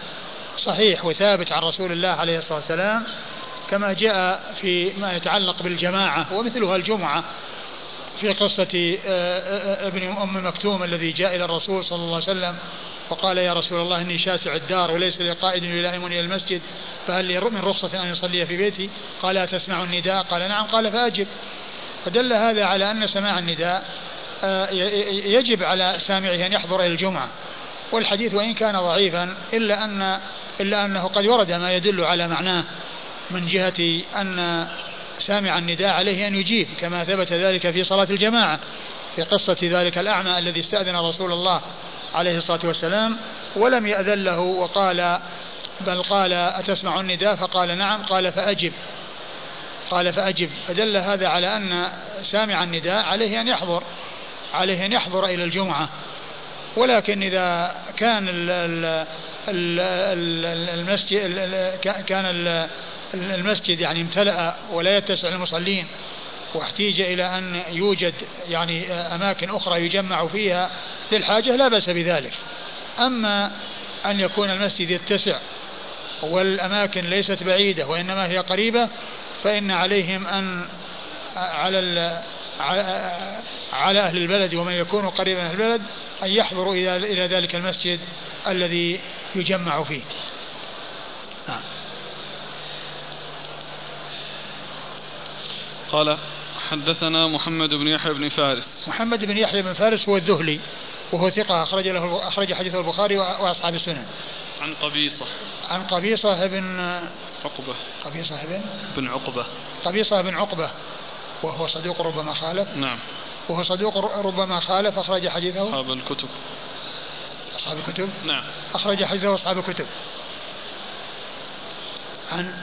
صحيح وثابت عن رسول الله عليه الصلاة والسلام كما جاء في ما يتعلق بالجماعة ومثلها الجمعة في قصة ابن أم مكتوم الذي جاء إلى الرسول صلى الله عليه وسلم وقال يا رسول الله إني شاسع الدار وليس لي قائد يلائمني إلى المسجد فهل لي من رخصة أن يصلي في بيتي قال أتسمع النداء قال نعم. قال فأجب. فدل هذا على أن سماع النداء يجب على سامعه أن يحضر إلى الجمعة والحديث وإن كان ضعيفا إلا أن إلا أنه قد ورد ما يدل على معناه من جهة أن سامع النداء عليه أن يجيب كما ثبت ذلك في صلاة الجماعة في قصة ذلك الأعمى الذي استأذن رسول الله عليه الصلاة والسلام ولم يأذن له وقال بل قال أتسمع النداء؟ فقال نعم. قال فأجب. قال فأجب. فدل هذا على أن سامع النداء عليه أن يحضر عليه أن يحضر إلى الجمعة. ولكن إذا كان المسجد كان المسجد يعني امتلأ ولا يتسع المصلين واحتيج إلى أن يوجد يعني أماكن أخرى يجمع فيها للحاجة لا بأس بذلك أما أن يكون المسجد يتسع والأماكن ليست بعيدة وإنما هي قريبة فإن عليهم أن على على أهل البلد ومن يكون قريبا من البلد أن يحضروا إلى ذلك المسجد الذي يجمع فيه نعم. قال حدثنا محمد بن يحيى بن فارس محمد بن يحيى بن فارس هو الذهلي وهو ثقة أخرج له أخرج حديثه البخاري وأصحاب السنن. عن قبيصة. عن قبيصة بن عقبة. قبيصة بن بن عقبة. قبيصة بن عقبة وهو صدوق ربما خالف. نعم. وهو صدوق ربما خالف أخرج حديثه. أصحاب الكتب. أصحاب الكتب. نعم. أخرج حديثه أصحاب الكتب. عن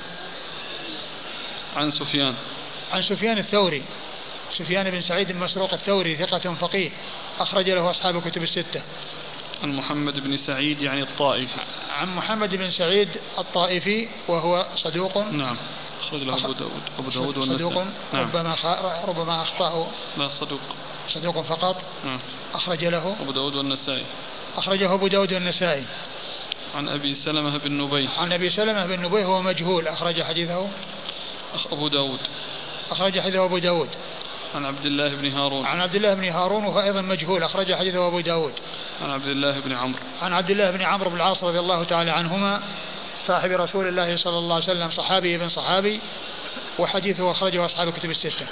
عن سفيان. عن سفيان الثوري سفيان بن سعيد المسروق الثوري ثقة فقيه أخرج له أصحاب الكتب الستة. عن محمد بن سعيد يعني الطائفي. عن محمد بن سعيد الطائفي وهو صدوق. نعم. أخرج له أبو داود أبو داود والنسائي. صدوق نعم. ربما. ربما أخطأه. لا صدوق. صدوق فقط. نعم. أخرج له أبو داود والنسائي. أخرجه أبو داود والنسائي. عن أبي سلمة بن نبيه. عن أبي سلمة بن نبيه هو مجهول أخرج حديثه. أبو داود. أخرج حديثه أبو داود. عن عبد الله بن هارون. عن عبد الله بن هارون وهو أيضا مجهول أخرج حديثه أبو داود. عن عبد الله بن عمرو. عن عبد الله بن عمرو بن العاص رضي الله تعالى عنهما صاحب رسول الله صلى الله عليه وسلم صحابي ابن صحابي وحديثه أخرجه أصحاب الكتب الستة.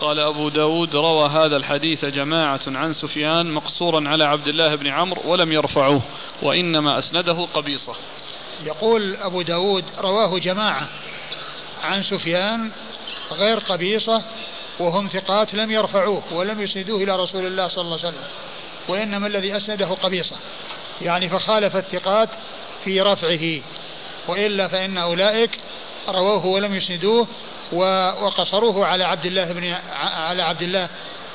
قال أبو داود روى هذا الحديث جماعة عن سفيان مقصورا على عبد الله بن عمرو ولم يرفعوه وإنما أسنده قبيصة. يقول أبو داود رواه جماعة عن سفيان غير قبيصة وهم ثقات لم يرفعوه ولم يسندوه إلى رسول الله صلى الله عليه وسلم وإنما الذي أسنده قبيصة يعني فخالف الثقات في رفعه وإلا فإن أولئك رووه ولم يسندوه وقصروه على عبد الله بن على عبد الله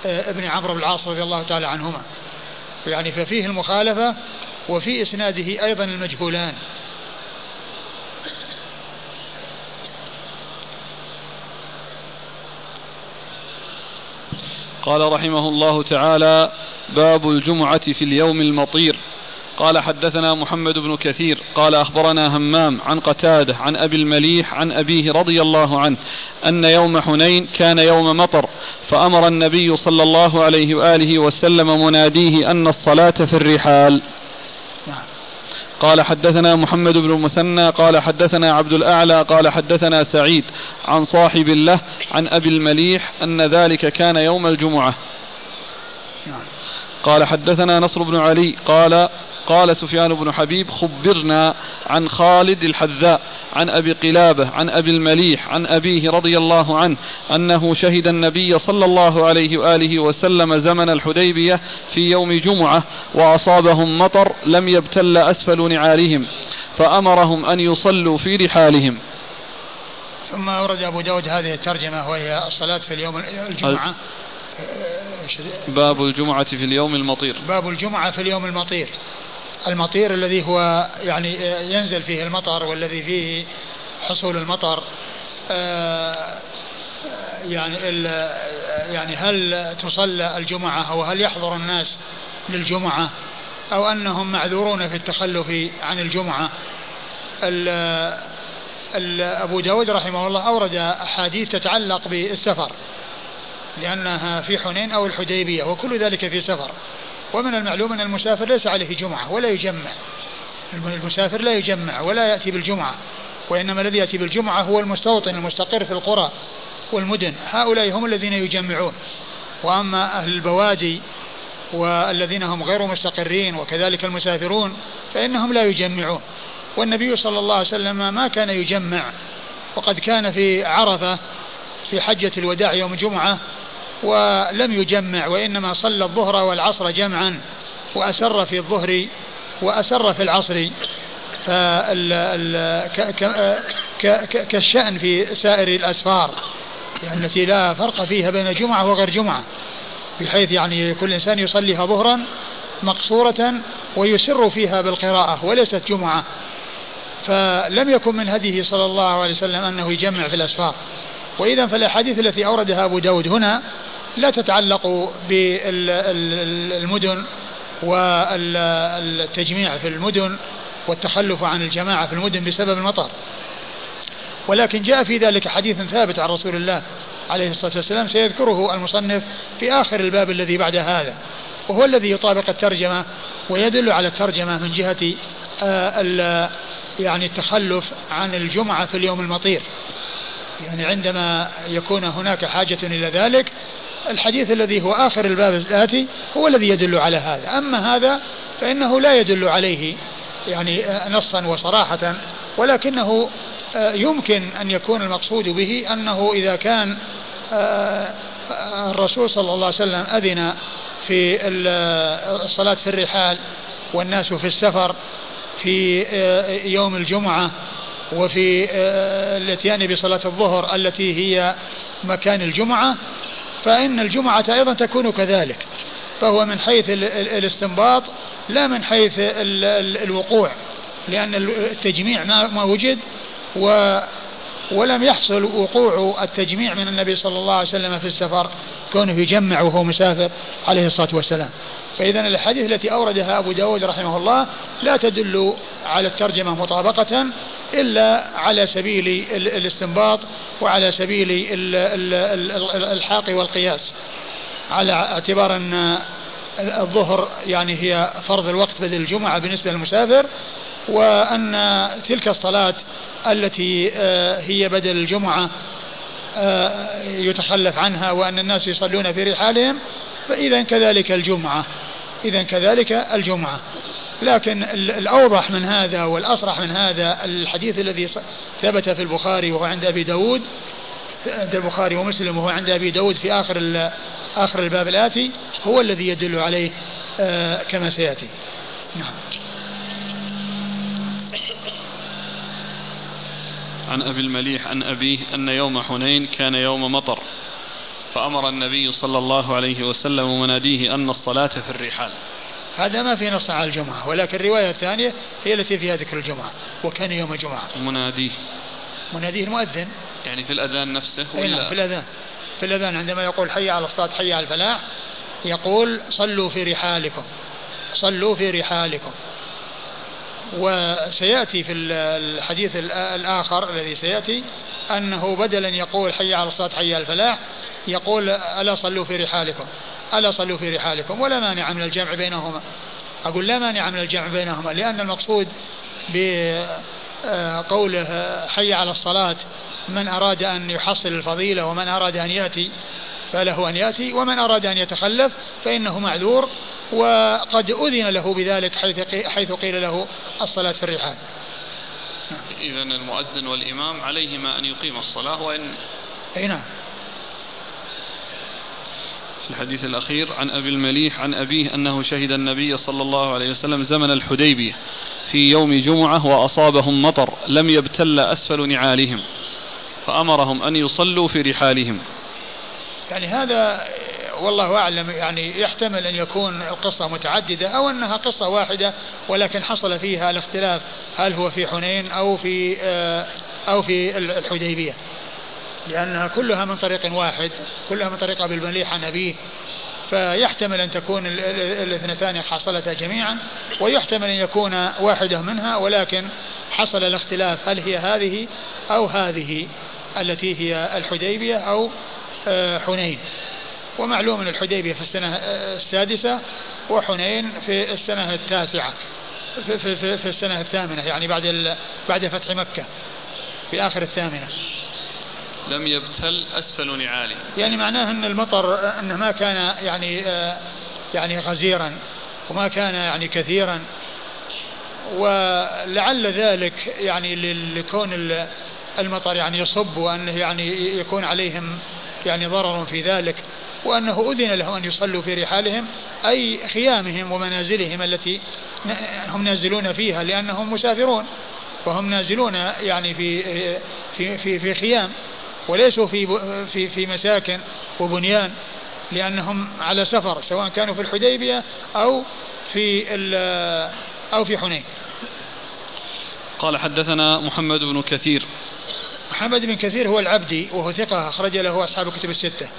آه، بن عمرو بن العاص رضي الله تعالى عنهما. يعني ففيه المخالفة وفي إسناده أيضا المجهولان. قال رحمه الله تعالى باب الجمعة في اليوم المطير قال حدثنا محمد بن كثير قال أخبرنا همام عن قتادة عن أبي المليح عن أبيه رضي الله عنه أن يوم حنين كان يوم مطر فأمر النبي صلى الله عليه وآله وسلم مناديه أن الصلاة في الرحال قال حدثنا محمد بن المثنى قال حدثنا عبد الأعلى قال حدثنا سعيد عن صاحب له عن أبي المليح أن ذلك كان يوم الجمعة. قال حدثنا نصر بن علي قال قال سفيان بن حبيب خبرنا عن خالد الحذاء عن أبي قلابة عن أبي المليح عن أبيه رضي الله عنه أنه شهد النبي صلى الله عليه وآله وسلم زمن الحديبية في يوم جمعة وأصابهم مطر لم يبتل أسفل نعالهم فأمرهم أن يصلوا في رحالهم. ثم اورد أبو داود هذه الترجمة وهي الصلاة في اليوم الجمعة. باب الجمعة في اليوم المطير. باب الجمعة في اليوم المطير. المطير الذي هو يعني ينزل فيه المطر والذي فيه حصول المطر آه، يعني يعني هل تصلى الجمعة أو هل يحضر الناس للجمعة أو أنهم معذورون في التخلف عن الجمعة. أبو داود رحمه الله أورد أحاديث تتعلق بالسفر لأنها في حنين أو الحديبية وكل ذلك في سفر. ومن المعلوم أن المسافر ليس عليه جمعة ولا يجمع. المسافر لا يجمع ولا يأتي بالجمعة وإنما الذي يأتي بالجمعة هو المستوطن المستقر في القرى والمدن. هؤلاء هم الذين يجمعون. وأما أهل البوادي والذين هم غير مستقرين وكذلك المسافرون فإنهم لا يجمعون. والنبي صلى الله عليه وسلم ما كان يجمع وقد كان في عرفة في حجة الوداع يوم الجمعة ولم يجمع وإنما صلى الظهر والعصر جمعا وأسر في الظهر وأسر في العصر. كالشأن في سائر الأسفار يعني التي لا فرق فيها بين جمعة وغير جمعة بحيث يعني كل إنسان يصليها ظهرا مقصورة ويسر فيها بالقراءة وليست جمعة. فلم يكن من هديه صلى الله عليه وسلم أنه يجمع في الأسفار. وإذا فالأحاديث التي أوردها أبو داود هنا لا تتعلق بالمدن والتجميع في المدن والتخلف عن الجماعة في المدن بسبب المطر. ولكن جاء في ذلك حديث ثابت عن رسول الله عليه الصلاة والسلام سيذكره المصنف في آخر الباب الذي بعد هذا وهو الذي يطابق الترجمة ويدل على الترجمة من جهة آه، يعني التخلف عن الجمعة في اليوم المطير. يعني عندما يكون هناك حاجة إلى ذلك الحديث الذي هو آخر الباب الآتي هو الذي يدل على هذا. أما هذا فإنه لا يدل عليه يعني نصا وصراحة ولكنه آه، يمكن أن يكون المقصود به أنه إذا كان آه، الرسول صلى الله عليه وسلم أذن في الصلاة في الرحال والناس في السفر في آه، يوم الجمعة وفي الاتيان بصلاة الظهر التي هي مكان الجمعة فإن الجمعة أيضا تكون كذلك فهو من حيث الاستنباط لا من حيث الوقوع لأن التجميع ما وجد و ولم يحصل وقوع التجميع من النبي صلى الله عليه وسلم في السفر كونه يجمع وهو مسافر عليه الصلاة والسلام. فإذا الأحاديث التي أوردها أبو داود رحمه الله لا تدل على الترجمة مطابقة إلا على سبيل ال- الاستنباط وعلى سبيل ال- ال- ال- ال- الحاق والقياس. على اعتبار أن الظهر يعني هي فرض الوقت بدل الجمعة بالنسبة للمسافر وأن تلك الصلاة التي آه، هي بدل الجمعة آه، يتخلف عنها وأن الناس يصلون في رحالهم فإذا كذلك الجمعة. إذا كذلك الجمعة. لكن ال- الأوضح من هذا والأصرح من هذا الحديث الذي ثبت في البخاري وهو عند أبي داود عند البخاري ومسلم وهو عند أبي داود في آخر آخر الباب الآتي هو الذي يدل عليه آه، كما سيأتي. نعم. عن أبي المليح عن أبيه أن يوم حنين كان يوم مطر فأمر النبي صلى الله عليه وسلم مناديه أن الصلاة في الرحال. هذا ما في نص على الجمعة ولكن الرواية الثانية هي التي فيها ذكر الجمعة. وكان يوم جمعة مناديه. مناديه المؤذن. يعني في الأذان نفسه أي نعم ولا في الأذان. في الأذان عندما يقول حي على الصلاة حي على الفلاح يقول صلوا في رحالكم. صلوا في رحالكم. وسيأتي في ال- الحديث الآ- الآخر الذي سيأتي أنه بدلا يقول حي على الصلاة حي على الفلاح يقول ألا صلوا في رحالكم. ألا صلوا في رحالكم ولا مانع من الجمع بينهما. أقول لا مانع من الجمع بينهما لأن المقصود بقوله حي على الصلاة من أراد أن يحصل الفضيلة ومن أراد أن يأتي فله أن يأتي ومن أراد أن يتخلف فإنه معذور وقد أذن له بذلك حيث قي- حيث قيل له الصلاة في الرحال. إذا المؤذن والإمام عليهما أن يقيم الصلاة وإن أي نعم. في الحديث الأخير عن أبي المليح عن أبيه أنه شهد النبي صلى الله عليه وسلم زمن الحديبية في يوم جمعة وأصابهم مطر لم يبتل أسفل نعالهم فأمرهم أن يصلوا في رحالهم. يعني هذا والله أعلم يعني يحتمل أن يكون القصة متعددة أو أنها قصة واحدة ولكن حصل فيها الاختلاف هل هو في حنين أو في آه، أو في الحديبية. لأنها كلها من طريق واحد كلها من طريق أبي المليح عن أبيه. فيحتمل أن تكون ال- ال- الاثنتان حصلتا جميعا ويحتمل أن يكون واحدة منها ولكن حصل الاختلاف هل هي هذه أو هذه التي هي الحديبية أو آه، حنين. ومعلوم أن الحديبية في السنة آه، السادسة وحنين في السنة التاسعة في, في, في, السنة الثامنة يعني بعد بعد فتح مكة في آخر الثامنة. لم يبتل أسفل نعالهم يعني معناه إن المطر انه ما كان يعني آه، يعني غزيرا وما كان يعني كثيرا ولعل ذلك يعني لكون ال- المطر يعني يصب وأنه يعني يكون عليهم يعني ضرر في ذلك وأنه أذن لهم أن يصلوا في رحالهم أي خيامهم ومنازلهم التي هم نازلون فيها لأنهم مسافرون وهم نازلون يعني في في في, في خيام. وليسوا في في في مساكن وبنيان لأنهم على سفر سواء كانوا في الحديبية أو في ال- أو في حنين. قال حدثنا محمد بن كثير. محمد بن كثير هو العبدي وهو ثقة أخرج له أصحاب الكتب الستة.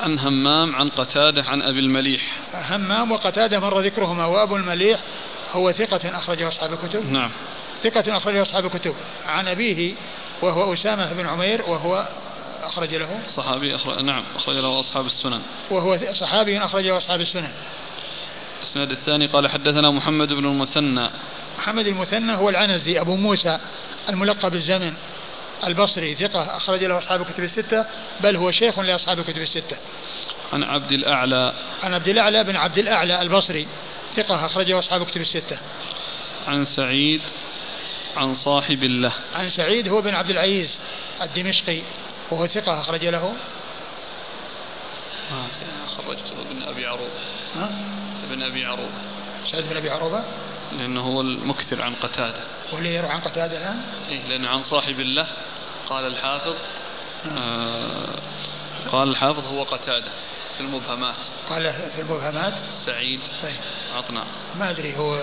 عن همام عن قتادة عن أبي المليح. همام وقتادة مر ذكرهما وأبو المليح هو ثقة أخرجه أصحاب الكتب. نعم. ثقة أخرجه أصحاب الكتب. عن أبيه وهو أسامة بن عمير وهو أخرج له؟ صحابي أخرج نعم أخرج له أصحاب السنن. وهو صحابي أخرجه أصحاب السنن. الإسناد الثاني قال حدثنا محمد بن المثنى. محمد المثنى هو العنزي أبو موسى الملقب بالزمن. البصري ثقة أخرج له أصحاب الكتب الستة بل هو شيخ لأصحاب الكتب الستة. عن عبد الأعلى. عن عبد الأعلى بن عبد الأعلى البصري ثقة أخرجه أصحاب الكتب الستة. عن سعيد عن صاحب الله. عن سعيد هو بن عبد العزيز الدمشقي. وهو ثقة أخرج له. ما خرجته ابن أبي عروبة. ها؟ ابن أبي عروبة. سعيد بن أبي عروبة؟ لأنه هو المكثر عن قتادة. واللي يروي عن قتادة الآن؟ إيه لأن عن صاحب الله قال الحافظ آه قال الحافظ هو قتادة في المبهمات. قال في المبهمات؟ سعيد طيب. عطنا. ما أدري هو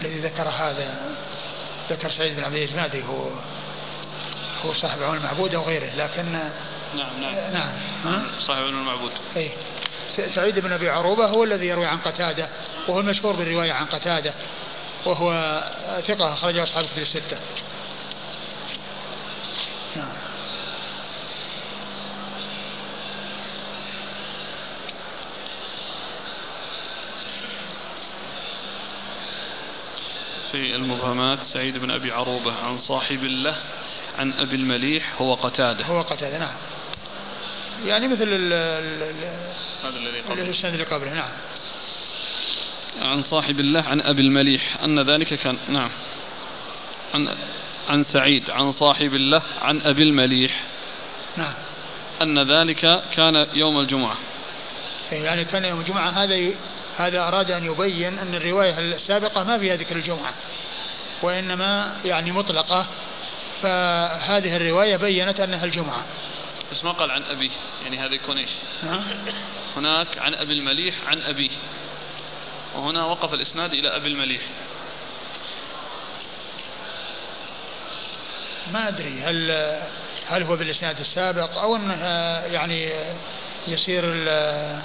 الذي ذكر هذا ذكر سعيد بن عبد العزيز ما أدري هو هو صاحب عون المعبود أو غيره لكن نعم نعم. نعم. صاحب عون المعبود. أي سعيد بن أبي عروبة هو الذي يروي عن قتادة وهو المشهور بالرواية عن قتادة وهو ثقة أخرجه أصحاب في الستة. نعم. في المبهمات سعيد بن أبي عروبة عن صاحب الله عن أبي المليح هو قتادة. هو قتادة نعم. يعني مثل ال- ال- ال- الإسناد الذي قبله. الإسناد اللي قبله نعم. عن صاحب الله عن أبي المليح أن ذلك كان نعم. عن عن سعيد عن صاحب الله عن أبي المليح. نعم. أن ذلك كان يوم الجمعة. يعني كان يوم الجمعة. هذا ي... هذا أراد أن يبين أن الرواية السابقة ما فيها ذكر الجمعة وإنما يعني مطلقة. فهذه الرواية بينت أنها الجمعة. بس ما قال عن أبيه يعني هذا يكون إيش هناك عن أبي المليح عن أبيه. وهنا وقف الإسناد إلى أبي المليح. ما أدري هل هل هو بالإسناد السابق أو أنه يعني يصير ال-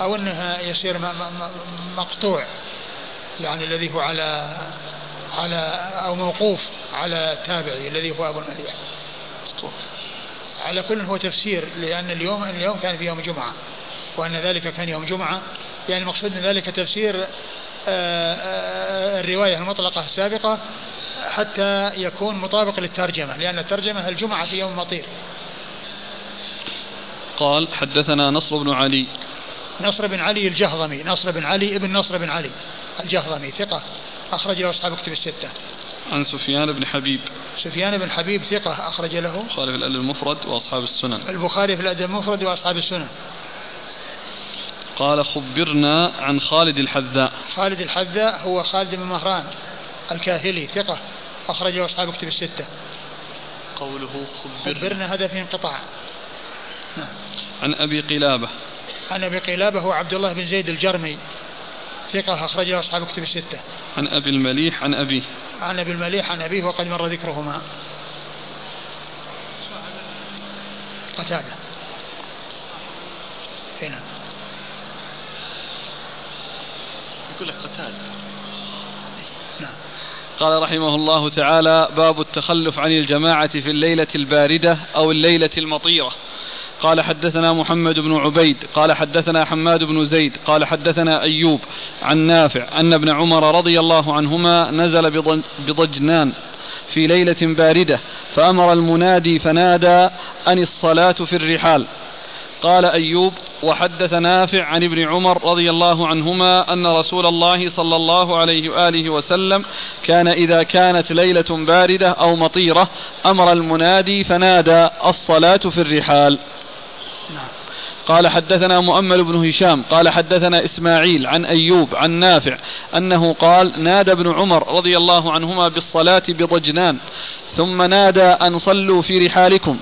أو أنه يصير مقطوع. يعني الذي هو على على أو موقوف على التابعي الذي هو أبو المليح على كل هو تفسير لأن اليوم اليوم كان في يوم جمعة وأن ذلك كان يوم جمعة. يعني المقصود من ذلك تفسير آه، آه، الرواية المطلقة السابقة حتى يكون مطابق للترجمة لأن الترجمة الجمعة في يوم مطير. قال حدثنا نصر بن علي. نصر بن علي الجهضمي نصر بن علي ابن نصر بن علي الجهضمي ثقة. أخرج له أصحاب كتب الستة. عن سفيان بن حبيب. سفيان بن حبيب ثقة أخرج له. خالف الأدب المفرد وأصحاب السنن. البخاري في الأدب المفرد وأصحاب السنن. قال خبرنا عن خالد الحذاء. خالد الحذاء هو خالد بن مهران الكاهلي ثقة أخرجه أصحاب كتب الستة. قوله خبرنا. خبرنا هذا في انقطاع. نعم. عن أبي قلابة. عن أبي قلابة هو عبد الله بن زيد الجرمي. ثقة أخرجه أصحاب كتب الستة. عن أبي المليح عن أبيه. عن أبي المليح عن أبيه وقد مر ذكرهما. قتادة. هنا يقول لك قتادة. نعم. قال رحمه الله تعالى باب التخلف عن الجماعة في الليلة الباردة أو الليلة المطيرة. قال حدثنا محمد بن عبيد قال حدثنا حماد بن زيد قال حدثنا أيوب عن نافع أن ابن عمر رضي الله عنهما نزل بضج- بضجنان في ليلة باردة فأمر المنادي فنادى أن الصلاة في الرحال قال أيوب وحدث نافع عن ابن عمر رضي الله عنهما أن رسول الله صلى الله عليه وآله وسلم كان إذا كانت ليلة باردة أو مطيرة أمر المنادي فنادى الصلاة في الرحال نعم. قال حدثنا مؤمل بن هشام قال حدثنا إسماعيل عن أيوب عن نافع أنه قال نادى ابن عمر رضي الله عنهما بالصلاة بضجنان ثم نادى أن صلوا في رحالكم.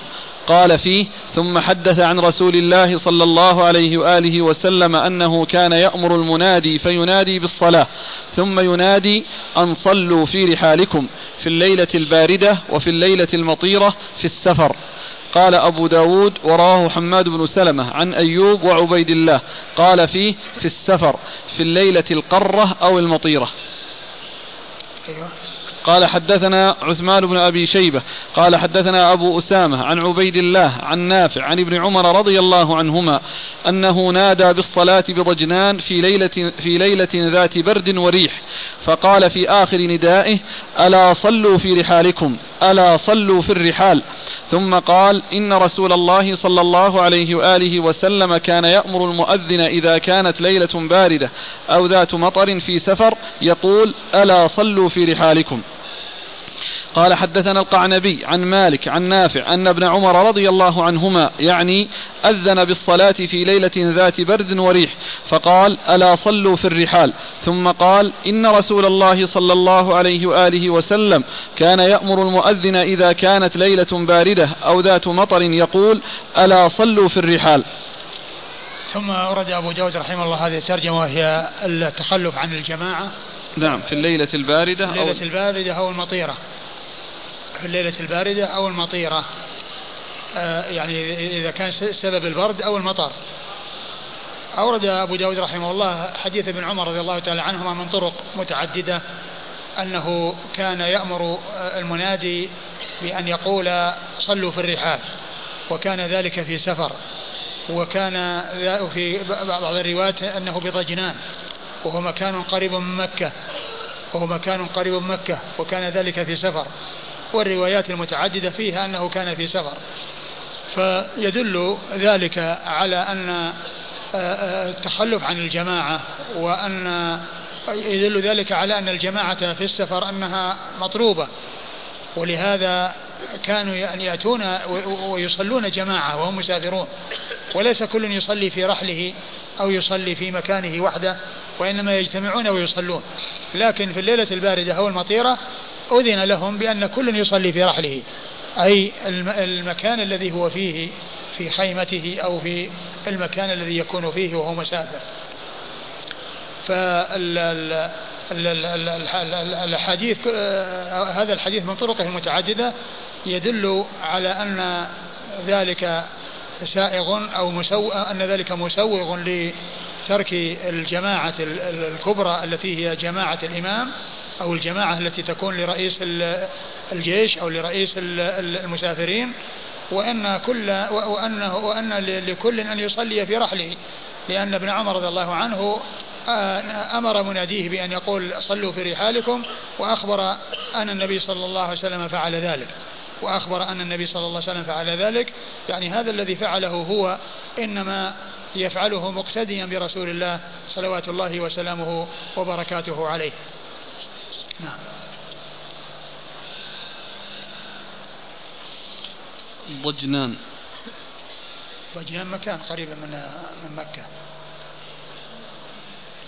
قال فيه ثم حدث عن رسول الله صلى الله عليه وآله وسلم أنه كان يأمر المنادي فينادي بالصلاة ثم ينادي أن صلوا في رحالكم في الليلة الباردة وفي الليلة المطيرة في السفر. قال أبو داود وراه حماد بن سلمة عن أيوب وعبيد الله قال فيه في السفر في الليلة القرة أو المطيرة. أيوه. قال حدثنا عثمان بن أبي شيبة قال حدثنا أبو أسامة عن عبيد الله عن نافع عن ابن عمر رضي الله عنهما أنه نادى بالصلاة بضجنان في ليلة, في ليلة ذات برد وريح فقال في آخر ندائه ألا صلوا في رحالكم ألا صلوا في الرحال ثم قال إن رسول الله صلى الله عليه وآله وسلم كان يأمر المؤذن إذا كانت ليلة باردة أو ذات مطر في سفر يقول ألا صلوا في رحالكم قال حدثنا القعنبي عن مالك عن نافع أن ابن عمر رضي الله عنهما يعني أذن بالصلاة في ليلة ذات برد وريح فقال ألا صلوا في الرحال؟ ثم قال إن رسول الله صلى الله عليه وآله وسلم كان يأمر المؤذن إذا كانت ليلة باردة أو ذات مطر يقول ألا صلوا في الرحال. ثم أورد أبو داود رحمه الله هذه الترجمة وهي التخلف عن الجماعة نعم في الليلة الباردة في أو الليلة الباردة أو المطيرة. في الليلة الباردة أو المطيرة. آه يعني إذا كان سبب البرد أو المطر. أورد أبو داود رحمه الله حديث ابن عمر رضي الله تعالى عنهما من طرق متعددة أنه كان يأمر المنادي بأن يقول صلوا في الرحال وكان ذلك في سفر وكان في بعض الروايات أنه بضجنان وهو مكان قريب من مكة وهو مكان قريب من مكة وكان ذلك في سفر. والروايات المتعددة فيها أنه كان في سفر. فيدل ذلك على أن التخلف عن الجماعة وأن يدل ذلك على أن الجماعة في السفر أنها مطلوبة. ولهذا كانوا يعني يأتون ويصلون جماعة وهم مسافرون. وليس كل يصلي في رحله أو يصلي في مكانه وحده وإنما يجتمعون ويصلون. لكن في الليلة الباردة أو المطيرة أذن لهم بأن كل يصلي في رحله. أي المكان الذي هو فيه في خيمته أو في المكان الذي يكون فيه وهو مسافر. فالحديث هذا الحديث من طرقه المتعددة يدل على أن ذلك سائغ أو مسو أن ذلك مسوغ لترك الجماعة الكبرى التي هي جماعة الإمام أو الجماعة التي تكون لرئيس الجيش أو لرئيس المسافرين وأن كل وأنه وأن لكل أن يصلي في رحله. لأن ابن عمر رضي الله عنه آه، أمر مناديه بأن يقول صلوا في رحالكم وأخبر أن النبي صلى الله عليه وسلم فعل ذلك. وأخبر أن النبي صلى الله عليه وسلم فعل ذلك. يعني هذا الذي فعله هو إنما يفعله مقتديا برسول الله صلوات الله وسلامه وبركاته عليه. نعم. ضجنان ضجنان مكان قريب من من مكة.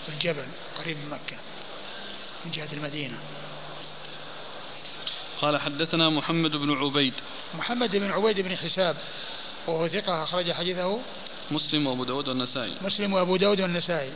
في الجبل قريب من مكة. من جهة المدينة. قال حدثنا محمد بن عبيد. محمد بن عبيد بن حساب. وهو ثقة أخرج حديثه مسلم وأبو داود والنسائي. مسلم وأبو داود والنسائي.